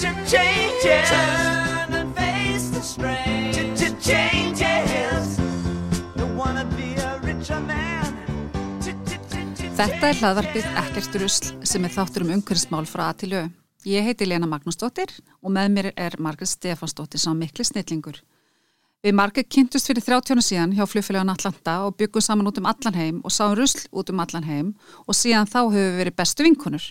to change it. Turn and face the strain. Changes. Don't wanna be a richer man. Þetta er hlaðvarpið Ekkert rusl sem er þáttur um umhverfismál frá A til Ö. Ég heiti Lena Magnúsdóttir og með mér er Margret Stefansdóttir sá mikli snillingur. Við Margret kynntust fyrir 30 ára síðan hjá flugfélagan Atlanta og byggum saman út um allan heim og sáum rusl út um allan heim og síðan þá höfum við verið bestu vinkunur.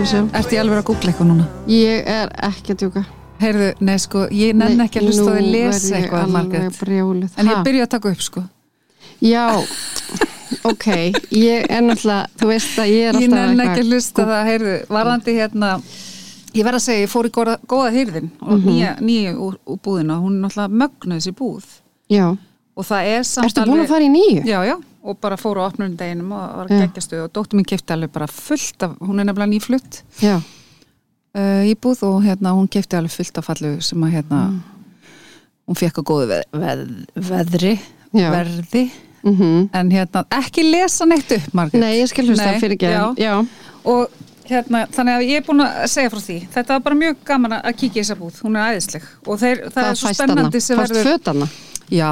Can. Ertu ég alveg að googla eitthvað núna? Ég er ekki að djúka. Heyrðu, nei sko, ég nenn ekki að hlusta því að lesa eitthvað, brjóluð. En ég byrja að taka upp sko. Já, ok, ég er náttúrulega, þú veist að ég er alltaf Ég nenn ekki að hlusta það, heyrðu, varðandi hérna, ég verð að segja, ég fór í góða, góða hýrðin og Mhm. nýja, nýja úr, úr búðina, hún er náttúrulega mögnuð þessi búð Já, og það er samt ertu búin að fara í nýju? Já, já, og bara fór á opnum deginum og var að gegja stuð og dóttur mín kefti alveg bara fullt af, hún er nefnilega nýflutt uh, í búð og hérna hún kefti alveg fullt af fallu sem að hérna Mm. hún fekk á góðu veð, veð, veðri Já. verði mhm. en hérna ekki lesa neitt upp Margrét Nei, ég skal hlusta Nei, fyrir ekki. já. já. og hérna þannig að ég er búin að segja frá því þetta var bara mjög gaman að kíkja í þessa búð hún er æðisleg og þeir, það, er svo spennandi sem Fæst fötana? já,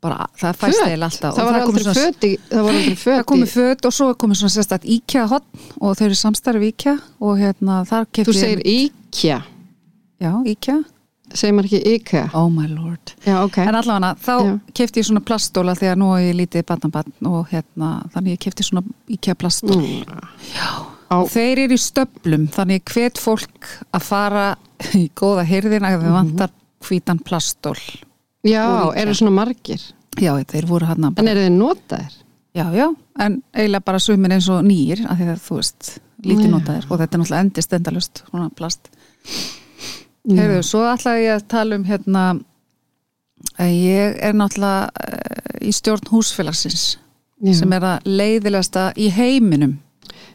bara það fæst eil alltaf Það var komið svona- það Það komið föt og svo komið svona sérstætt IKEA hotn og þau eru samstarf IKEA og hérna þar Þú kefti segir IKEA, Já, IKEA segir maður ekki IKEA? Oh my lord Já, ok. En allavega þá Já. kefti ég svona plastóla þegar nú er ég lítið barnabarn og hérna þannig ég kefti svona IKEA plastól Mm. Á, og þeir eru í stöplum þannig hvet fólk að fara í góða hyrðina ef við vantar hvítan plastól já, eru svona margir. Já, þeir voru hann En eru þið notaðir? Já, já, en eiginlega bara sumir eins og nýjir af því að þú veist, lítið notaðir og þetta er náttúrulega endist endalust svona plast Heyrðu, svo ætlaði ég að tala um hérna að ég er náttúrulega uh, í stjórn húsfélagsins Já. sem er það leiðilegasta í heiminum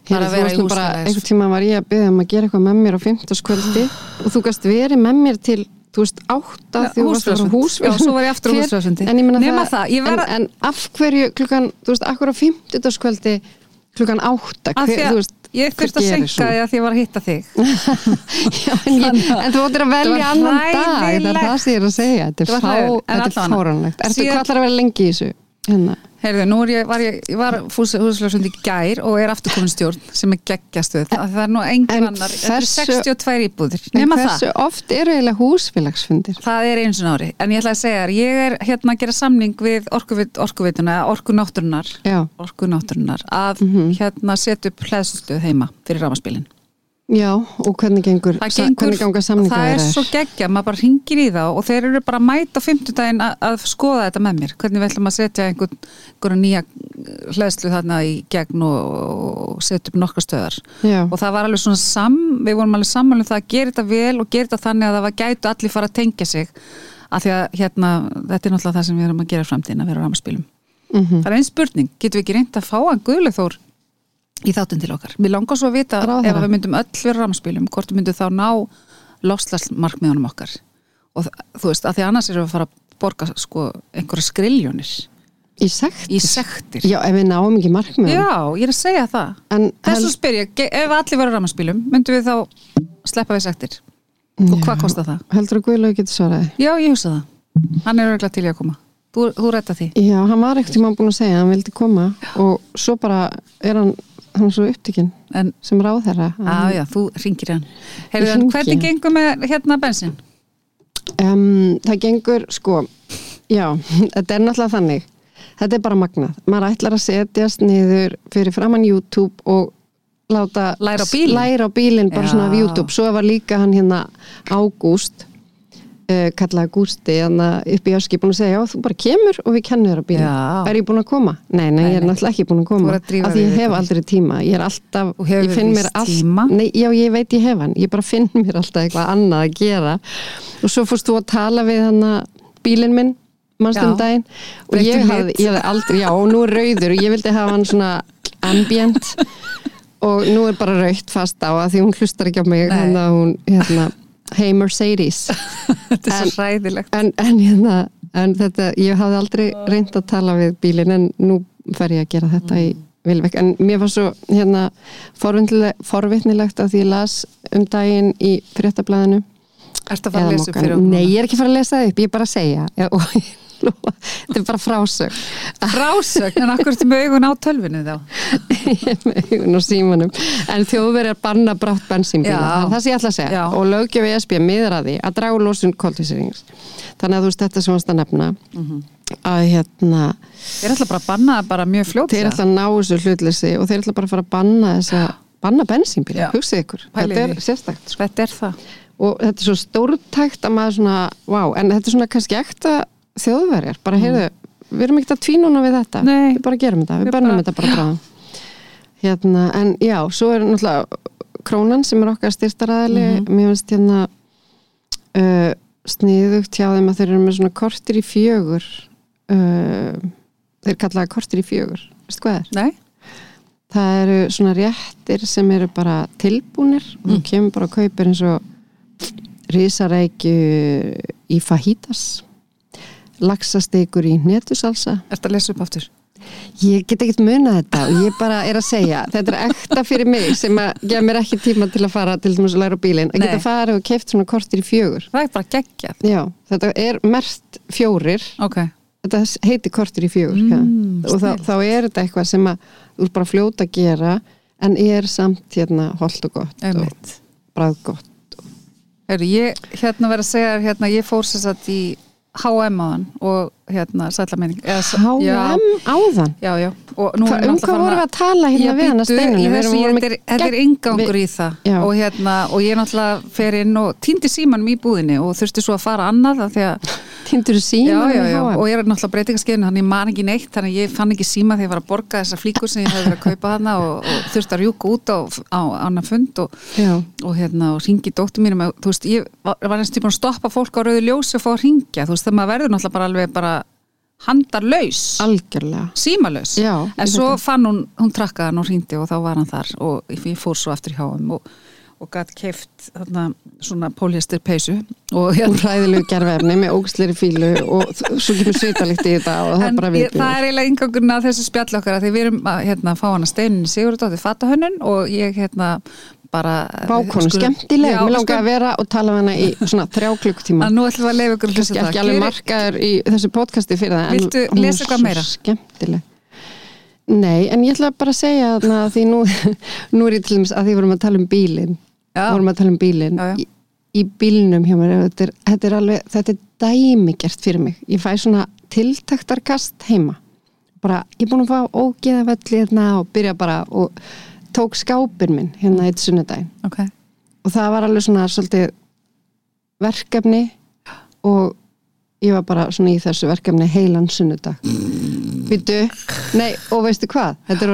að þú veist nú bara, einhvern tíma var ég að byggja um að gera eitthvað með mér á 50 skvöldi og þú gast verið með mér til, þú veist, átta Ja, því þú varst að á húsfélagsfund. Já, svo var ég aftur húsfélagsfundi. En ég meina Nema það, ég verð en, en af hverju klukkan, þú veist, akkur á 50 skvöldi klukkan átta, Af því hver, að þú veist ég þurfti að senka því að ég var að hitta þig Já, en, ég, en þú ættir að velja var annan dag það er það sem ég er að segja þetta er, Það var fáranlegt Ertu ætlar að vera lengi í þessu? Hérna. Heyrðu, nú ég, var ég, ég var húsfélagsfundi í gær og er aftur komin stjórn sem er geggjastuð, það er nú engin en annar, þetta er hversu- 62 íbúðir En hversu oft eru eiginlega húsfélagsfundir? Það er eins og ári, en ég ætla að segja þér, ég er hérna að gera samning við orkuvit, orkuveituna, orkunátturinnar, Já, orkunátturinnar, að Mhm. hérna setja upp hlæðslustuð heima fyrir rámaspilin. Já, og hvernig gengur, Það gengur, samninga það er þeirra? svo geggja, maður bara ringir í þá og þeir eru bara að mæta á fimmtudaginn að, að skoða þetta með mér, hvernig við ætlum að setja einhvern, einhvern nýja hlæðslu þarna í gegn og, og setja upp nokkra stöðar. Já, og það var alveg svona sam, við vorum alveg saman um það að gera þetta vel og gera þetta þannig að það var gætu allir fara að tengja sig af því að hérna, þetta er náttúrulega það sem við erum að gera framtíðin að vera á ramaspílum mhm. það er einn spurning, getum við ekki reynd að fá að Guðleithór í þáttun til okkar. Mér langar svo að vita Ráðherra. ef við myndum öll vera á ramaspílum, hvort við myndum þá ná lofslagsmarkmiðunum okkar? Og þú veist, af því annars erum við að fara að borga sko einhverja skriljónir. Í sekt? í sektir. Já, ef við náum ekki markmiðum. Já, ég er að segja það. En Þessu spyr ég, ef allir verður ramaspílum myndum við þá sleppa við sektir? Og hvað kostar það? heldur að Guðlaug getur svaraði? Já, ég hugsa það. Hann er örgulega til í að koma. Þú, þú rætta því. Já, hann var ekkert tíma búin að segja að hann vildi koma og svo bara er hann er svo upptikinn en sem ráðherra á, já, þú ringir hann hringi. hvernig gengur með hérna bensin? um, það gengur sko já, þetta er náttúrulega þannig þetta er bara magnað, maður ætlar að setjast niður fyrir framann YouTube og láta Læra á bílinn? bílinn bara Já. svona af YouTube, svo var líka hann hérna Ágúst uh, kallaði Gústi upp í öski búin að segja, já þú bara kemur og við kennum þér bílinn Já. er ég búin að koma? Nei, nei, ég er nei. náttúrulega ekki búin að koma að af því ég hef aldrei tíma, ég er alltaf ég finn mér víst allt- tíma. Nei, já, ég veit ég hef hann, ég bara finn mér alltaf eitthvað annað að gera og svo fórst þú að tala við hann bílinn minn mannstum Já. daginn og ég lit. hafði, ég hafði aldrei, já, og nú er rauður og ég vildi hafa hann svona ambient og nú er bara raukt fast á að því hún hlustar ekki á mig Nei. hann að hún, hérna, hey Mercedes. Þetta er En- svo hræðilegt. en, en hérna en þetta, ég hafði aldrei reynd að tala við bílinn en nú fer ég að gera þetta í vilvek, en mér var svo hérna forvitnilegt að ég las um daginn í fréttablaðinu. Ertu að fara að lesa upp fyrir okkur? Nei, ég er ekki að fara að lesa upp, ég er bara að segja. Já, og lofa, þetta er bara frásög Frásögn, en akkur ertu með augun á tölvinu þá? Ég er með hugun og símanum. En þjóðverið er banna brátt bensínbíla. Það er það sem ég ætla að segja. Já. og lögjöf ESB miður að úr losun koltvísýrings. Þannig að þú veist þetta sem varst að nefna. Mhm. að hérna er alltaf bara að banna það bara mjög fljótt þeir ætla að ná þessu hlutleysi og þeir ætla bara að fara að banna þess að banna bensínbíla, hugsið ykkur. Þetta er sko. Þetta er það. Og þetta er svo stórtækt að maður svona, vá, en þetta er svona kannski ekta þjóðverjar, bara heyrðu við erum ekkert að tvínuna við þetta Mm. Nei. við bara gerum þetta, við Við bönnum bara- þetta bara bráðum hérna, en já, svo er náttúrulega krónan sem er okkar styrtaræðili Mhm. mér finnst hérna uh, sniðugt hjá þeim að þeir eru með svona kortir í fjögur uh, þeir kallaða kortir í fjögur veistu hvað er? Nei? það eru svona réttir sem eru bara tilbúnir og þú Mm. kemur bara að kaupir eins og risarækju í fajitas laxastekur í netusalsa Ertu að lesa upp aftur? ég get ekkert munað þetta og ég bara er að segja þetta er ekta fyrir mig sem að gefa mér ekki tíma til að fara til dæmis að læra bílinn. Að geta farið og keift svona kortir í fjögur. Það er bara geggjað. Já, þetta er mert fjórir. Ok, þetta heiti kortir í fjögur Mm, og þá, þá er þetta eitthvað sem að þú ert bara fljóta að gera en er samt hérna holdt og gott og einmitt. bræð gott Heru, Ég hérna verið að segja hérna, ég fór sér satt í H&M áðan og hérna sætla meining H&M Já, áðan já, já. Um hvað vorum við að- að tala hérna við þessu, erum- vorum þetta er, við- í það. Og, hérna, og ég náttúrulega fer inn og týndi símanum í búðinni og þurfti svo að fara annað af því að Týndur þú já, já, já, og ég er náttúrulega breytingaskeiðinu þannig ég man ekki neitt, þannig að ég fann ekki síma þegar ég var að borga þessar flíkur sem ég hefði verið að kaupa hana og, og þurfti að rjúka út á, á annan fund og, og hérna og ringi dóttur mínum. Þú veist, ég var, eins tíma að stoppa fólk á rauðu ljósi og fá að ringja, þú veist, það maður verður náttúrulega bara alveg bara handarlaus. Algjörlega. Símalaus, Já, en svo fann hún hún trakkaði hann og og gætt keift þarna svona póliestir peysu og og hérna gerfefni með ógsleri fílu og svo kemur svitalikt í þetta og það er bara viðbjörn það er eiginlega yngangurinn að þessu spjall okkar að því við erum að hérna, fá hana steininni Sigurðardóttir fatahönnun og ég hérna bara skulum- skemmtileg, mér langar að vera og tala við hana í svona þrjá klukktíma nú ætlum við að leifa ykkur að hlusta það. ekki alveg markaður í þessu podcasti fyrir það Viltu lesa eitthvað meira? skemmtileg Nei, en ég ætla bara að segja þarna því nú, nú er ég til dæmis að því vorum að tala um bílinn. Vorum að tala um bílinn. Í, í bílnum hjá mér þetta er, þetta er alveg, þetta er dæmigert fyrir mig, ég fæ svona tiltaktarkast heima. Bara, ég er búin að fá ógeða velli hérna og byrja bara og tók skápin minn hérna eitt sunnudaginn. Ok, og það var alveg svona svolítið verkefni og ég var bara svona í þessu verkefni heilan sunnudag. Býtu, nei, og veistu hvað? Þetta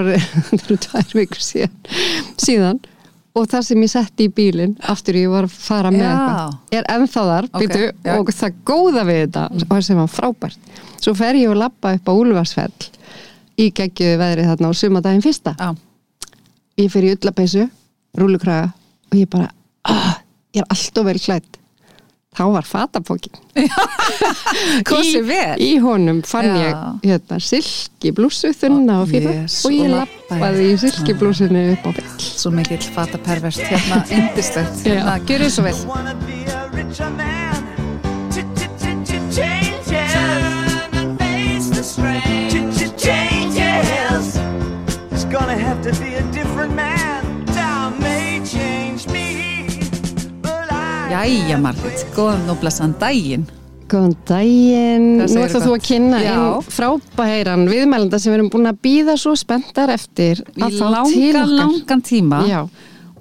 eru tvær vikur síðan. Síðan og það sem ég setti í bílinn aftur ég var að fara með Já. eitthvað er ennþá þar, Ok, býtu, já. og það góða við þetta og það sem var frábært. Svo fer ég og labba upp á Úlfarsfell í geggjuðu veðri þarna á sumadaginn fyrsta. Á, ég fyrir í ullapeysu, rúlukraga og ég bara, ah, ég er alltof vel klætt þá var fatapókin Kosi í, vel. í honum fann Já. ég hérna, silki blússu þunna og fína Jes, og ég lappaði í silki blússinu upp á fell Svo mikill fata perverst hérna, indislegt Já. hérna, Gjörðu svo vel Jæja Margrét, góðan og blessan daginn. Góðan daginn, nú ætlaðu þú að kynna Já. einn frábæran viðmælenda sem við erum búin að býða svo spenntar eftir Í að langan, langan tíma. Já,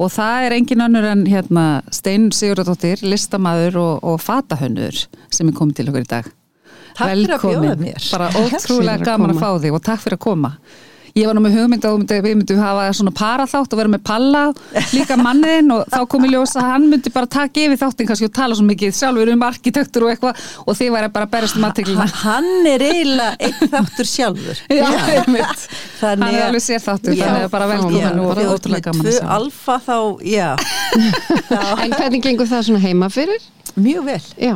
Og það er engin önnur en hérna Stein Sigurðardóttir, listamaður og, og fatahönnur sem er komið til okkur í dag. Takk fyrir að bjóða mér. Bara ótrúlega að gaman að koma. fá þig og takk fyrir að koma. Ég var nú með hugmynd að við myndum hafa svona paraþátt og vera með palla líka manniðin og þá kom í ljós að hann myndi bara taka yfir þáttin kannski og tala svo mikið sjálfur um arkitektur og eitthvað og þið væri bara að berast um aðteglina. Hann er eiginlega einn þáttur sjálfur. Já, einmitt. Hann er alveg sér þáttur, Já, þannig að bara velkomin og bara ótrúlega gaman tvö alfa þá, já, en hvernig gengur það svona heima fyrir? mjög vel. Já,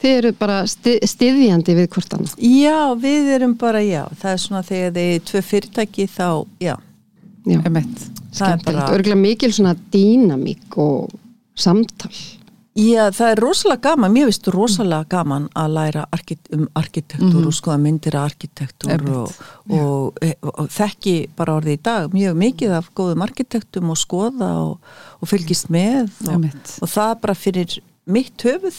þið eru bara sti stiðjandi við hvort annað. Já, við erum bara, já, það er svona þegar þið er tvö fyrirtæki þá, já, Já, er skemmtilegt. bara, Örgulega mikil svona dýnamík og samtal. já, það er rosalega gaman, mér finnst rosalega gaman að læra arkit um arkitektúr og skoða myndir af arkitektúr Einmitt. og, og, og, og þekki bara orðið í dag mjög mikið af góðum arkitektum og skoða og, og fylgist með og, það bara fyrir mitt höfuð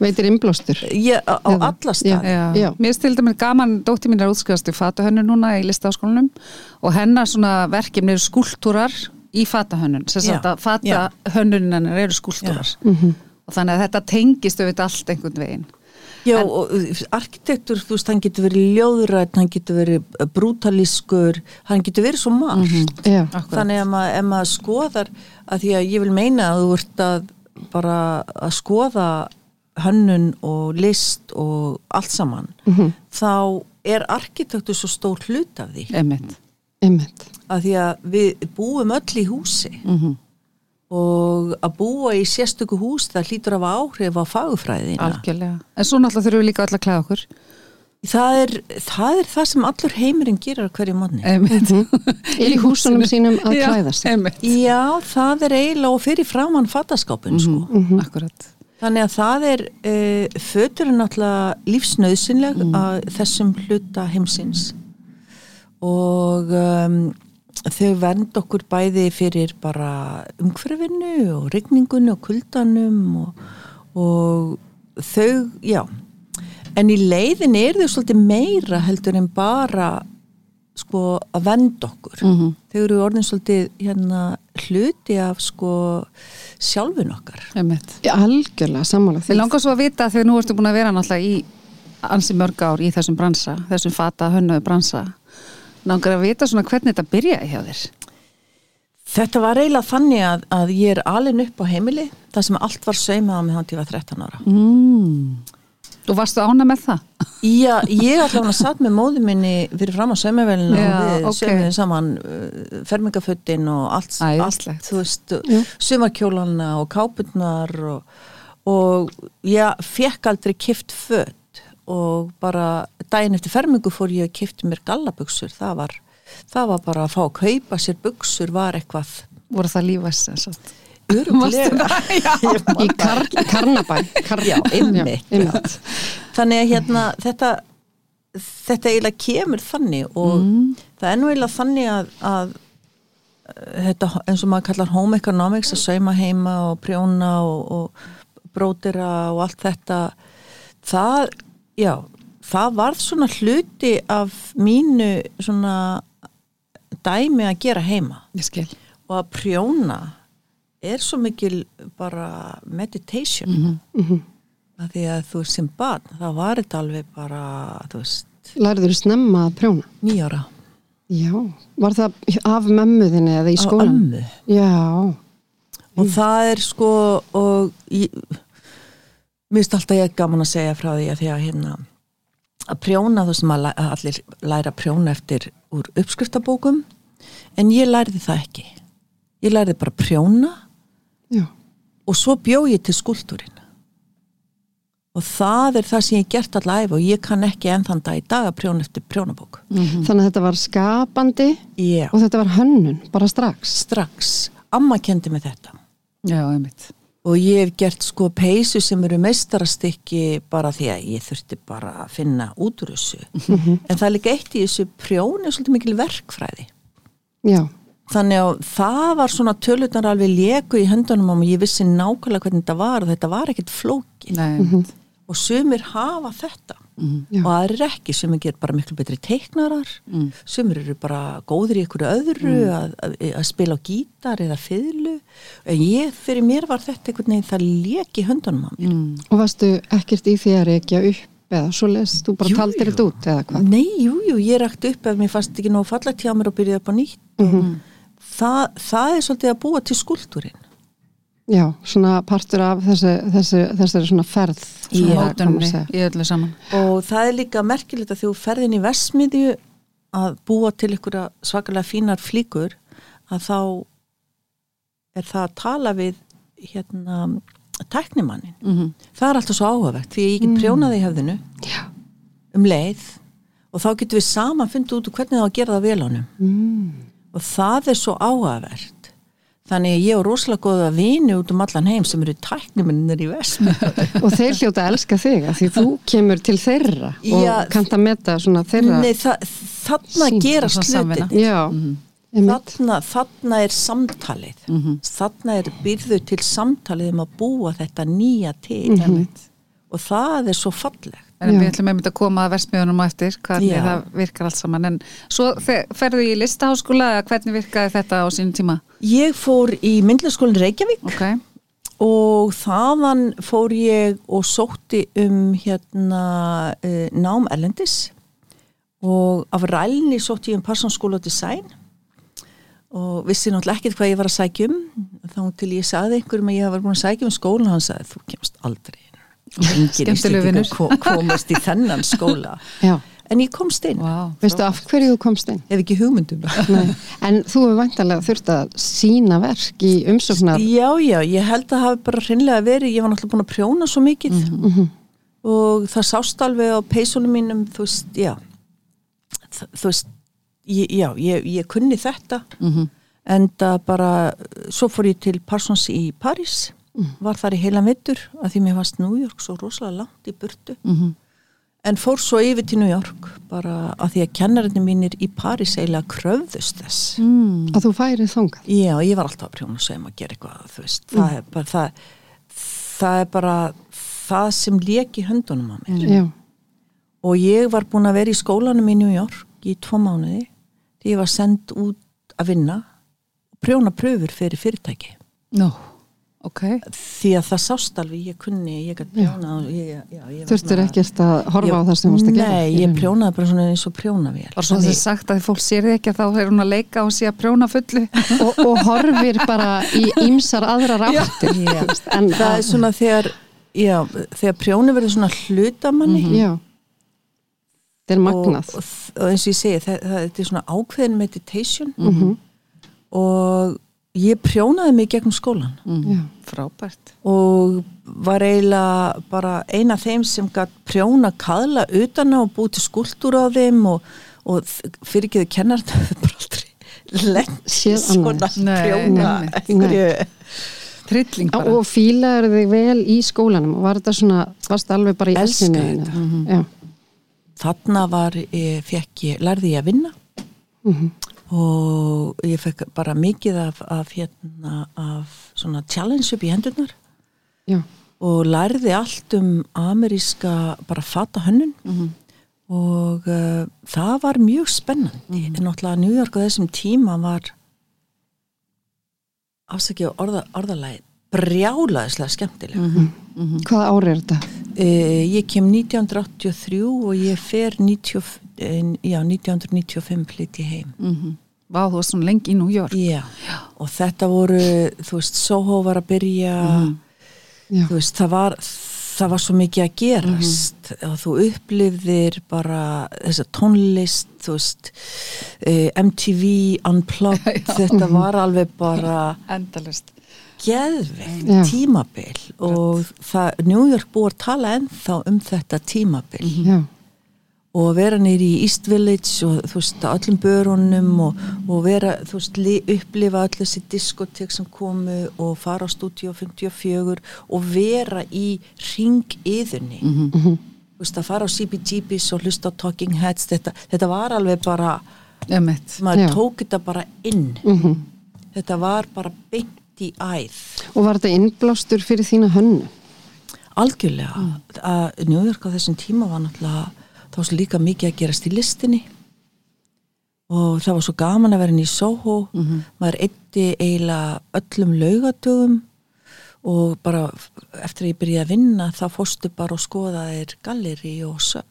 veitir innblástur. ég, á, á Eða- alla staði Já. Já. Mér stildi mér gaman, dótti mín er útskriðast í fatahönnun núna í listaháskólanum og hennar svona verkefni eru skúltúrar í fatahönnun, fatahönnunin eru skúltúrar Mhm. og þannig að þetta tengist auðvitað allt einhvern veginn. Já, En- og uh, arkitektur, þú veist, hann getur verið ljóðrætt, hann getur verið uh, brútalískur, hann getur verið svo margt. Já, Akkurat. Þannig að ef maður skoðar, að því að ég vil meina að þú ert að bara að skoða hönnun og list og allt saman, þá er arkitektur svo stór hlut af því. Einmitt. einmitt. Að því að við búum öll í húsi Mm og að búa í sérstöku hús það hlýtur að hafa áhrif á fagufræðina. Algjörlega. En svo náttúrulega þurfum við líka öll að klæða okkur. Það er, það er það sem allur heimurinn gerir hverju manni. Er í húsunum sínum að Já, klæða sig. Já, það er eiginlega og fyrir framann fattaskápun sko. Akkurat. Þannig að það er, uh, fötur er náttúrulega lífsnauðsynleg að þessum hluta heimsins og um, þau vernd okkur bæði fyrir bara umhverfinu og rigningunni og kuldanum og, og þau, já, en í leiðin er þau svolítið meira heldur en bara sko að venda okkur þau eru orðin svolítið hérna hluti af sko sjálfin okkar. Já, Algjörlega, sammála Við því. langar svo að vita þegar nú ertu búin að vera náttúrulega í ansi mörg ár í þessum bransa, þessum fata hönnuðu bransa. Langar að vita svona hvernig þetta byrjaði hjá þér. Þetta var eiginlega þannig að, að ég er alin upp á heimili þar sem allt var saumað mig þannig að ég var 13 ára. Mm. Þú varstu ána með það? Já, ég allavega satt með móðu minni fyrir fram á saumavelina Já, og við ok. saumiðum saman uh, fermingafötin og allt, Æðislegt. allt þú veist, sumarkjólana og kápurnar og, og ég fekk aldrei kift fött og bara daginn eftir fermingu fór ég að kifti mér gallabuxur, það var það var bara að fá að kaupa sér buxur var eitthvað Voru það lífæst sem sagt? öruglega Í kar Karnabæ. Kar Já, einmitt. Þannig að hérna þetta þetta eiginlega kemur þannig og það er nú eiginlega þannig að, að uh, þetta eins og maður kallar home economics að sauma heima og prjóna og, og brótira og allt þetta það, já það varð svona hluti af mínu svona dæmi að gera heima. Og að prjóna er svo mikil bara meditation mm Mhm. að því að þú sem barn það var þetta alveg bara Lærður þú snemma að prjóna? nýjára Já. Var það af mömmuðinni eða í skólan? ömmu Já. og það er sko og ég, mér finnst alltaf ég gaman að segja frá því að því að hérna að prjóna þú sem að allir læra að prjóna eftir úr uppskriftabókum en ég lærði það ekki ég lærði bara að prjóna Já. og svo bjó ég til skúltúrin og það er það sem ég hef gert allæf og ég kann ekki enn þann dag í dag að prjóna eftir prjónabók. Þannig að þetta var skapandi Já, og þetta var hönnun, bara strax. strax. Amma kendi mig þetta. Já, einmitt. og ég hef gert sko peysu sem eru meistarastykki bara því að ég þurfti bara að finna út úr þessu. En það er líka eitt í þessu prjón er svolítið mikil verkfræði. Já. Þannig að það var svona tölunar alveg leku í höndunum og ég vissi nákvæmlega hvernig þetta var og þetta var ekkit flókin Nei, og sumir hafa þetta. Já. og aðrir ekki, sumir ger bara miklu betri teiknarar, sumir eru bara góðir í ykkur öðru að, að, að spila á gítar eða fiðlu. En ég, fyrir mér var þetta einhvern veginn það leki í höndunum á mér. Og varstu ekkert í því að reykja upp eða svo leist þú bara Jú, taldir jú. þetta út eða hvað? Nei, jú, jú, ég rakti upp ef mér fannst ekki nóg fallegt hjá mér og byrjaði upp á nýtt það, það er svolítið að búa til skúltúrin Já, svona partur af þessi, þessi, þessari svona ferð mótunni segja. í öllu saman og það er líka merkilegt að þú ferðin í vesmiðju að búa til ykkur svakalega fínar flíkur að þá er það að tala við hérna tæknimannin mm það er alltaf svo áhugavert því ég get prjónaði í hefðinu Já. um leið og þá getum við saman fundið út hvernig það á að gera það vel honum Mm. Og það er svo áhugavert. Þannig að ég og rosalega góða vini út um allan heim sem eru tækniminnir í vesmiðju Og þeir hljóta að elska þig að því þú kemur til þeirra og Já. kannt að meta svona þeirra Nei, þa þarna gerast hlutin Já, einmitt. Þarna, þarna er samtalið. Þarna er byrðu til samtalið um að búa þetta nýja til. Og það er svo fallegt En við ætlum einmitt að koma að versmiðunum á eftir hvernig Já. það virkar allt saman. En svo fe- ferðu í listaháskóla eða hvernig virkaði þetta á sínum tíma? ég fór í myndlaskólinn Reykjavík Ok, og þaðan fór ég og sótti um hérna uh, nám Erlendis. Og af rælni sótti ég um Parsonsskóla og design og vissi náttúrulega ekkert hvað ég var að sækja um. Þá til ég sagði einhverjum að ég var búin að sækja um skólan og hann sagði þú kemst aldrei ko- komast í þennan skóla. Já, en ég komst inn, wow, veistu af hverju þú komst inn? hef ekki hugmyndum. Nei. En þú hefur vantarlega þurft að sína verk í umsóknar Já, já, ég held að hafi bara hreinlega verið, ég var náttúrulega búin að prjóna svo mikið. Og það sást alveg á peysunum mínum, þú veist, já. Þ- þú veist ég, já, ég, ég kunni þetta. En það bara svo fór ég til Parsons í París var þar í heilan vittur að því mér varst New York svo rosalega langt í burtu. En fór svo yfir til New York bara að því að kennarinnir mínir í París eiginlega kröfðust þess. Að þú færið þangað. Já, ég var alltaf að prjóna sem að gera eitthvað, það er bara það, það er bara það sem lék í höndunum á mér. Já, og ég var búin að vera í skólanum í New York í tvo mánuði því ég var send út að vinna prjóna pröfur fyrir fyrirtæki. No. Ok því að það sást alveg, ég kunni ég gæti prjóna og ég, já, ég var þurftur ekkert að horfa Ég- á það sem þú varst að gera. Nei, ég prjónaði bara svona eins og prjónavél Var svo þess sagt að fólk sér ekki að þá er hún að leika og sé að prjóna fullu og, og horfir bara í ýmsar aðrar áttir. Já. En það er svona þegar já, þegar prjóni verður svona hlutamanni Já, þetta er magnað. og, og, og eins og ég segi það, það, þetta er svona ákveðin meditation Mhm. og ég prjónaði mig gegnum skólan Já. Frábært. Og var eiginlega bara eina þeim sem gætt prjóna kaðla utan á og búið til skúltúr á þeim og, og fyrir ekki þau kennar þetta bara aldrei lent Séð svona annað. Nei, prjóna einhverju Trilling bara. og fílaður þig vel í skólanum. Og var þetta svona, varst alveg bara í Elskaði essinu þetta. Já, þarna var, ég, fekk ég, lærði ég að vinna. Mhm. Og ég fekk bara mikið af, af hérna, af svona challenge upp í hendurnar. Já, og lærði allt um ameríska bara fata hönnun. Og uh, það var mjög spennandi. En náttúrulega New York á þessum tíma var afsakið orða, orðalagi brjálaðislega skemmtileg. Hvaða ári er þetta? Uh, ég kem 1983 og ég fer 90, uh, já, 1995 flytti heim. Mhm. Vá, þú varst svona lengi í New York. Já. og þetta voru, þú veist, Soho var að byrja, Já. þú veist, það var, það var svo mikið að gerast. Og þú upplifðir bara þessa tónlist, veist, uh, MTV, Unplugged, þetta var alveg bara Endalist geðveikt Já. tímabil og það, New York búið að tala ennþá um þetta tímabil. Já, og að vera nýri í East Village og þú veist, á öllum börunum og, og vera, þú veist, li, upplifa öll þessi diskotek sem komu og fara á stúdíu 54 og vera í ringiðunni þú veist, að fara á CBGB's og hlusta á Talking Heads þetta, þetta var alveg bara Emitt. maður tók þetta bara inn Mhm. þetta var bara beint í æð Og var þetta innblástur fyrir þína hönnu? algjörlega Mm. York á þessum tíma var náttúrulega þá var svo líka mikið að gerast í listinni og það var svo gaman að vera inn í Soho Mhm. maður eitti eiginlega öllum laugatugum og bara eftir að ég byrjaði að vinna þá fórstu bara og skoðaðir galleri og söp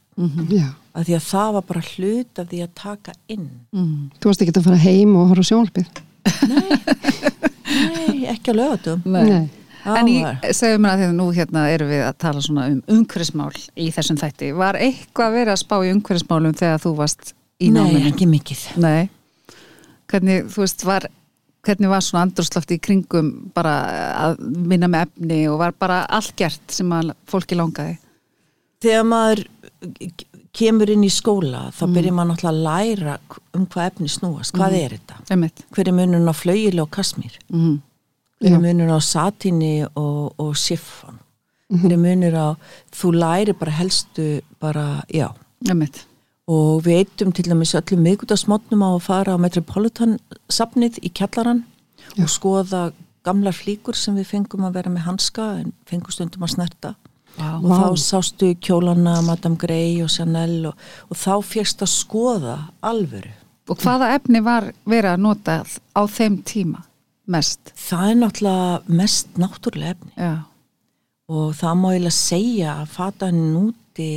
Já. að því að það var bara hlut af því að taka inn Mm. Þú varst ekki að fara heim og horfa á sjónvarpið? nei, ekki á laugatugum Nei. En ég, segjum mér að því að nú hérna erum við að tala svona um umhverfismál í þessum þætti. Var eitthvað verið að spá í umhverfismálum þegar þú varst í nei, náminu? ekki mikið Nei. Hvernig, þú veist, var, hvernig var svona andrúrslafti í kringum bara að vinna með efni og var bara allt gert sem að fólki langaði? þegar maður kemur inn í skóla þá byrjar maður náttúrulega að læra um hvað efni snúast, hvað er þetta? Emitt. hver er munun á flaugilega og kasmír Mm. hver er munur á satíni og, og siffan? Hver er munur á þú læri bara helstu bara, já. Emitt. og við eittum til dæmis öllum miðgutarsmotnum á að fara á Metropolitan safnið í kjallaran og skoða gamlar flíkur sem við fengum að vera með hanska en fengum stundum að snerta Vá. og þá sástu kjólana Madame Grey og Chanel og, og þá fyrst að skoða alvöru Og hvaða efni var verið að nota á þeim tíma mest? það er náttúrulega mest náttúrulega efni Já. og það má eiginlega segja að fatahönnin úti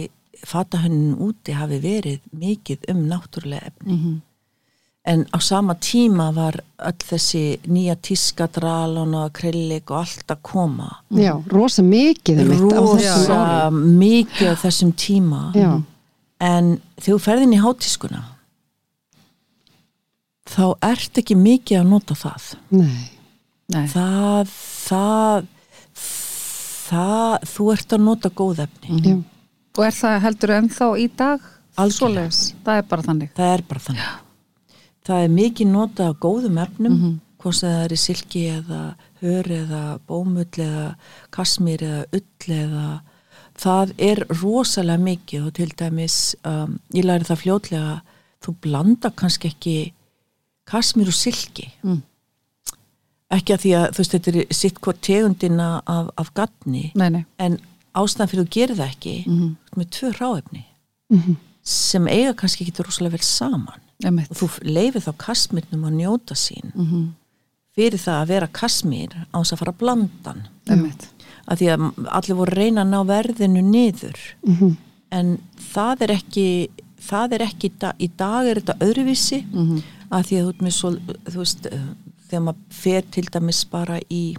fatahönnin úti hafi verið mikið um náttúrulega efni Mhm. En á sama tíma var öll þessi nýja tíska dralun og akrillik og allt að koma. Já, rosa mikið eitt á þessum rosa mikið á þessum tíma. Já, en þegar þú ferðin í hátískuna þá ert ekki mikið að nota það. Nei, Nei. það það, það þú ert að nota góð efni. Já, Og er það heldur ennþá í dag? Algjörlega. Svoleiðis. Það er bara þannig. það er bara þannig það er mikið nota af góðum efnum hvort sem það er í silki eða hör eða bómull eða kasmir eða ull eða það er rosalega mikið og til dæmis um, ég læri það fljótlega þú blanda kannski ekki kasmir og silki Mm. ekki að því að þú veist þetta er sitt hvort tegundina af, af gatni Nei, nei. en ástæðan fyrir þú gerir það ekki Mm með tvö ráefni Mhm. sem eiga kannski ekki rosalega vel saman Emitt. og þú leifir þá kasmirnum að njóta sín Mm fyrir það að vera kasmir á þess að fara að blanda hann Emitt. að því að allir voru reyna að ná verðinu niður Mhm. en það er ekki það er ekki, í dag- er þetta öðruvísi Mhm. að því að þú, með svo, þú veist, eh, þegar maður fer til dæmis bara í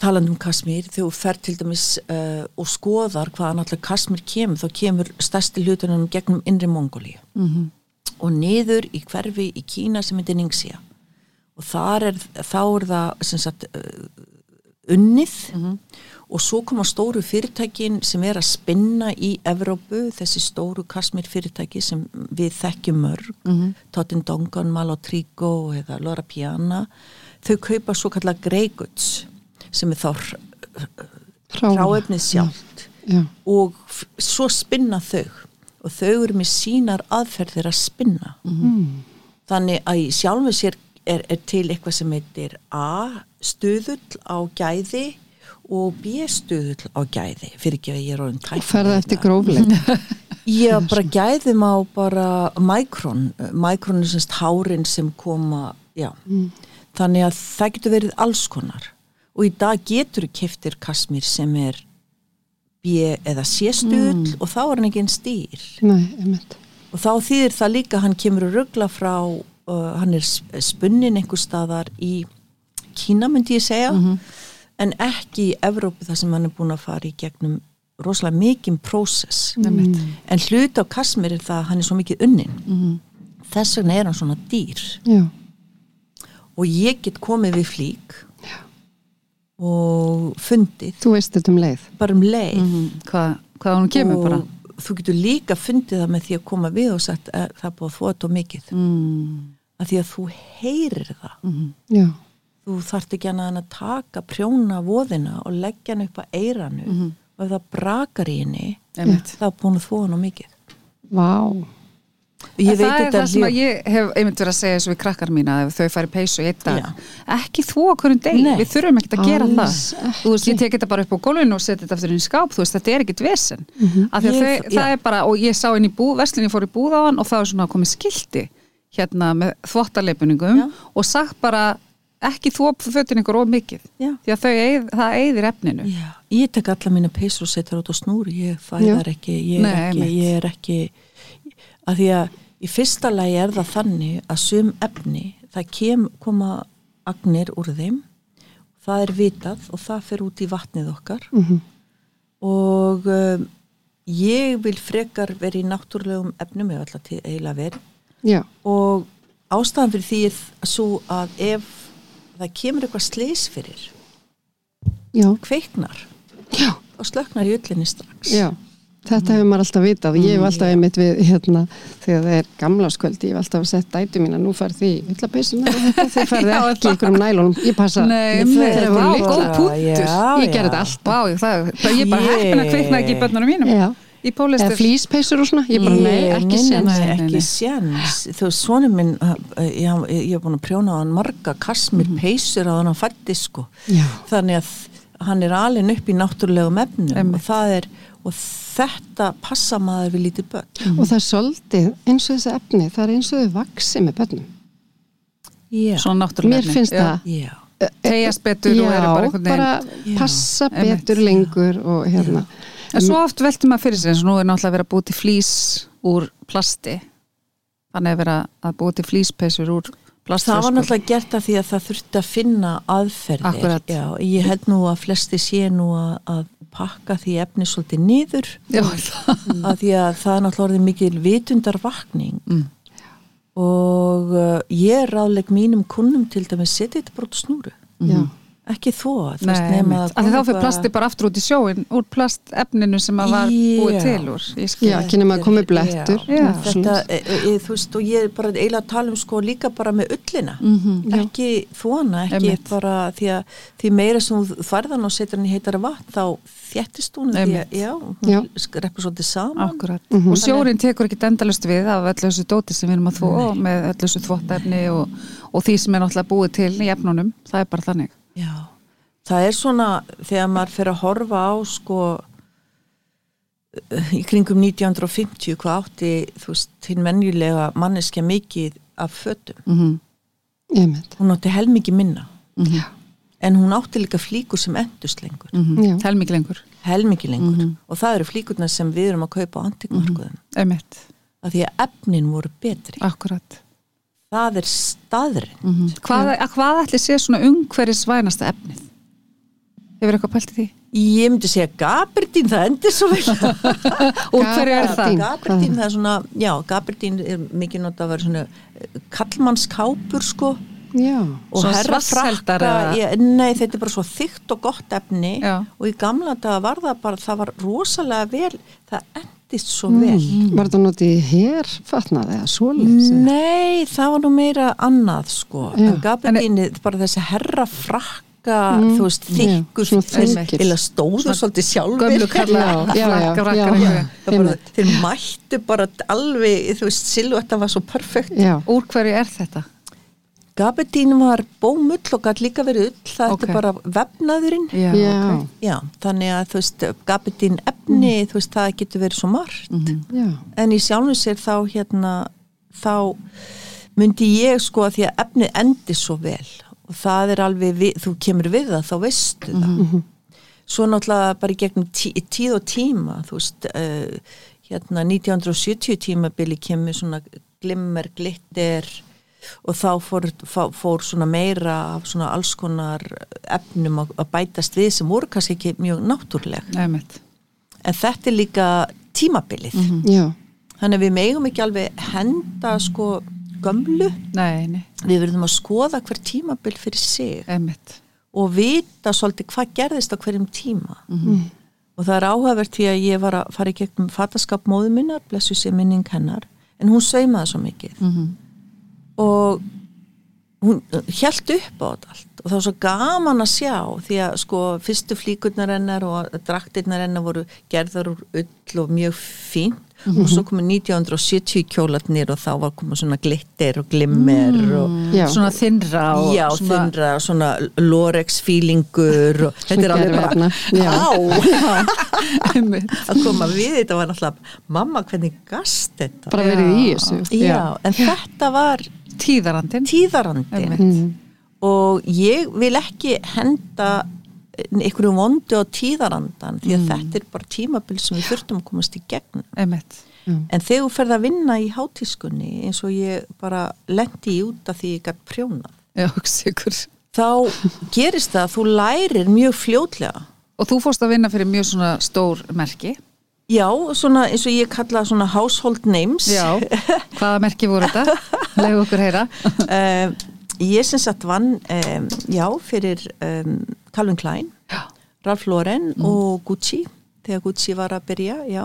talandum Kasmír, þegar þú fer til dæmis uh, og skoðar hvaðan allir Kasmír kemur, þá kemur stærsti hlutunum gegnum innri Mongolíu Mhm. Og niður í hverfi í Kína sem heitir Ningxia. Og er, þá er það sem sagt uh, unnið. Og svo koma stóru fyrirtækin sem er að spinna í Evrópu, þessi stóru kasmir fyrirtæki sem við þekkjum mörg. Mhm. Totin Dongan, Malotrigo eða Lora Piana. Þau kaupa svo kallar greiguts sem er þá hráefnið sjálft. Já, og f- svo spinna þau og þau eru með sínar aðferðir að spinna. Þannig að í sjálfu sér er, er til eitthvað sem heitir A stuðull á gæði og B stuðull á gæði fyrir ekki að ég er orðin tækni ferða eftir grófleg Já, bara gæðum á bara mækrón, mækrón er semst hárin sem koma, já. Þannig að það getur verið alls konar. Og í dag getur keftir kasmir sem er B eða C stuðull og þá er hann ekki en stýr Nei, og þá þýðir það líka hann kemur að ruggla frá uh, hann er sp- spunnin einhver staðar í Kína myndi ég segja. En ekki í Evrópu þar sem hann er búin að fara í gegnum rosalega mikinn prósess. Emitt. en hlut á Kasmir er það að hann er svo mikið unnin. Þess vegna er hann svona dýr. Já, og ég get komið við flík og fundið. Þú veist þetta um leið? Bara um leið. Mhm. Hvað, hvað hún kemur og bara? þú getur líka fundið það með því að koma við og sagt að það er búið að þóa þetta mikið. Mm. að því að þú heyrir það. Mhm. Já, þú þarft ekki annað en að taka prjóna voðina og leggja hann upp að eiranu og ef það brakar í henni þá búin að þóa hann mikið. Vá ég það er það sem að ég hef einmitt verið að segja þessu við krakkar mína ef þau fari peysu í einn dag. Ekki þvó okkur um deg, við þurfum ekkert að gera það. Þú veist, ég tek þetta bara upp á gólfinu og setja þetta aftur inn í skáp, þú veist, þetta er ekkert vesen. Af því að Ég- þau, það er bara og ég sá inn í bú, veslinni fór í búð á hann og það var svona komið skilti hérna með þvottaleipuningum Já. og sagt bara ekki þvó fötin ykkur of mikið. Já. því að þau, eyð, það eyðir efninu. Já, ég tek alla mína peysur og setja að því að í fyrsta lagi er það þannig að sum efni, það kem, koma agnir úr þeim, það er vitað og það fer út í vatnið okkar Mhm. og um, ég vil frekar vera í náttúrulegum efnum, ef alltaf til eiginlega verið Já, og ástæðan fyrir því er svo að ef það kemur eitthvað sleis fyrir, já, kveiknar, já, þá slöknar í öllinni strax. já. Þetta hefur maður alltaf vitað. Ég hef alltaf einmitt við, hérna, þegar það er gamláskvöldi, ég hef alltaf sett dætu mína, nú fær því villapeysuna og þetta, þið færði Já, ekki ykkur um nælunum. Ég passa. Nei, vá, litlar. góð punktur. Já, Ég já. þetta allt. Vá, það, það, ég er bara heppin að kveikna ekki í börnunum mínum Já. í Eða pólistur flýspeysur og svona. Ég bara, nei, ekki séns. ekki séns þú svonum minn ég, hef búin að prjóna á hann marga kasmir peysur á hann að fætti sko Já. þannig að hann er alin upp í náttúrulegum efnum Einmitt. og það er og þetta passa maður við lítið börn. Og það er svolítið eins og þessi efni, það er eins og þau vaksi með börnum. já, svona náttúrulega Mér finnst það. já, tegjast betur Já, og eru bara einhvern veginn bara passa betur lengur og hérna. en svo oft veltum maður fyrir sér eins og nú er náttúrulega verið að búið til flýs úr plasti. Þannig að vera að búið til flýspeysur úr það var náttúrulega gert að því að það þurfti að finna aðferðir. Akkurat. já, ég held nú að flesti sé nú að, að pakka því efni svolítið niður. Já, að því að það er náttúrulega orðið mikil vitundarvakning. Mm. og uh, ég ráðleg mínum kunnum til dæmis setja þetta bara út á snúru. Já. Ekki þó Nei, því þá fyrir plasti bara aftur út í sjóin úr plastefninu sem að var búið til úr Ég skil. Já, kynni maður komið blettur. já, Já. þetta, e, e, þú veist, og ég er bara eiginlega að tala um sko líka bara með ullina Mhm. ekki þvona, ekki Einmitt. bara því að því meira sem þú þvarðan og setur hann í heitara vatn þá þjættist hún því að, já, hún reppur svolítið saman Akkurat. Mhm. Og sjórin tekur ekki endalust við af öllu þessu dóti sem við erum að þvó með öllu þessu þvottefni og, og því sem er náttúrulega búið til í efnunum. Það er bara þannig. Já, það er svona þegar maður fer að horfa á sko í kringum 1950 hvað átti þú veist, hinn menjulega manneskja mikið af fötum Mm -hmm. Hún átti helmingi minna Já. en hún átti líka flíkur sem endust lengur Já. Helmikið lengur. helmingi lengur Mhm. og það eru flíkurnar sem við erum að kaupa á antikmarkuðum Emitt. af því að efnin voru betri Akkurat. Það er staðurinn Mm -hmm. Hvað, að hvað ætli sé svona umhverjus vænasta efnið? Hefur eitthvað pælt í því? ég myndi segja Gabardín, það endur svo vel Úr hverju er það? Gabardín. Það er svona, já, Gabardín er mikið notað að vera svona eh, kallmannskápur sko Já. og Svona herra svartsheldar frakka, eða? ég, nei þetta er bara svo þygt og gott efni Já. og í gamla daga var það bara, það var rosalega vel, það endist svo vel. Mm. Var þetta notið herfatnað eða svoleiðis? eða? Nei, það var nú meira annað sko, Já. en Gabardín bara þessi herra frakka, þú veist, Mm. Þeir þungir. eða stóðu svolítið sjálfur. Þeir mættu bara alveg, þú veist, silvætta var svo perfekt. Úr hverju er þetta? Gabardín var bómull og gæti líka verið ull, það Ok. er bara vefnaðurinn. Já, Já. ok. Já, þannig að þú veist, gabardín efni, þú veist, það getur verið svo margt. Mhm. Já. En í sjálfum sér þá hérna, þá myndi ég sko að því að efni endi svo vel og það er alveg, við, þú kemur við það, þá veistu það. Svo náttúrulega bara í gegnum tí, tíð og tíma, þú veist, uh, hérna 1970 tímabili kemur svona glimmer, glitter og þá fór, fór, svona meira af svona alls konar efnum að, bætast við sem voru kannski ekki mjög náttúruleg. Emitt. En þetta er líka tímabilið. Já. Þannig að við megum ekki alveg henda sko gömlu. Nei, nei, Við verðum að skoða hver tímabil fyrir sig emitt. og vita svolítið hvað gerðist á hverjum tíma. Og það er áhugavert því að ég var að fara í gegnum fataskap móðu minnar, blessu sér minning hennar, en hún saumaði svo mikið. Mm -hmm. Og hún hjælt upp á þetta allt. Og það var svo gaman að sjá því að sko fyrstu flíkurnar hennar og draktirnar hennar voru gerðar úr ull og mjög fín og svo komið 1970 kjólatnir og þá var komið svona glitter og glimmer og Já. svona þinnra og já, svona, þinnra, svona lorex feelingur og þetta er alveg bara já. á! Að koma við þetta var náttúrulega mamma hvernig gast þetta? Bara verið í þessu. Já, en þetta var tíðarandinn. Tíðarandi Einmitt. og ég vil ekki henda einhverju vondu á tíðarandan því að þetta er bara tímabil sem við þurftum að komast í gegn Einmitt. en þegar þú ferð að vinna í hátískunni eins og ég bara lendi í út af því ég gætt prjónað Já, þá gerist það að þú lærir mjög fljótlega. Og þú fórst að vinna fyrir mjög svona stór merki já, svona eins og ég kalla svona household names. Já, hvaða merki voru þetta? Legu okkur heyra. Um, ég sem sagt vann um, já, fyrir um, Calvin Klein Já. Ralph Lauren og Gucci þegar Gucci var að byrja, já.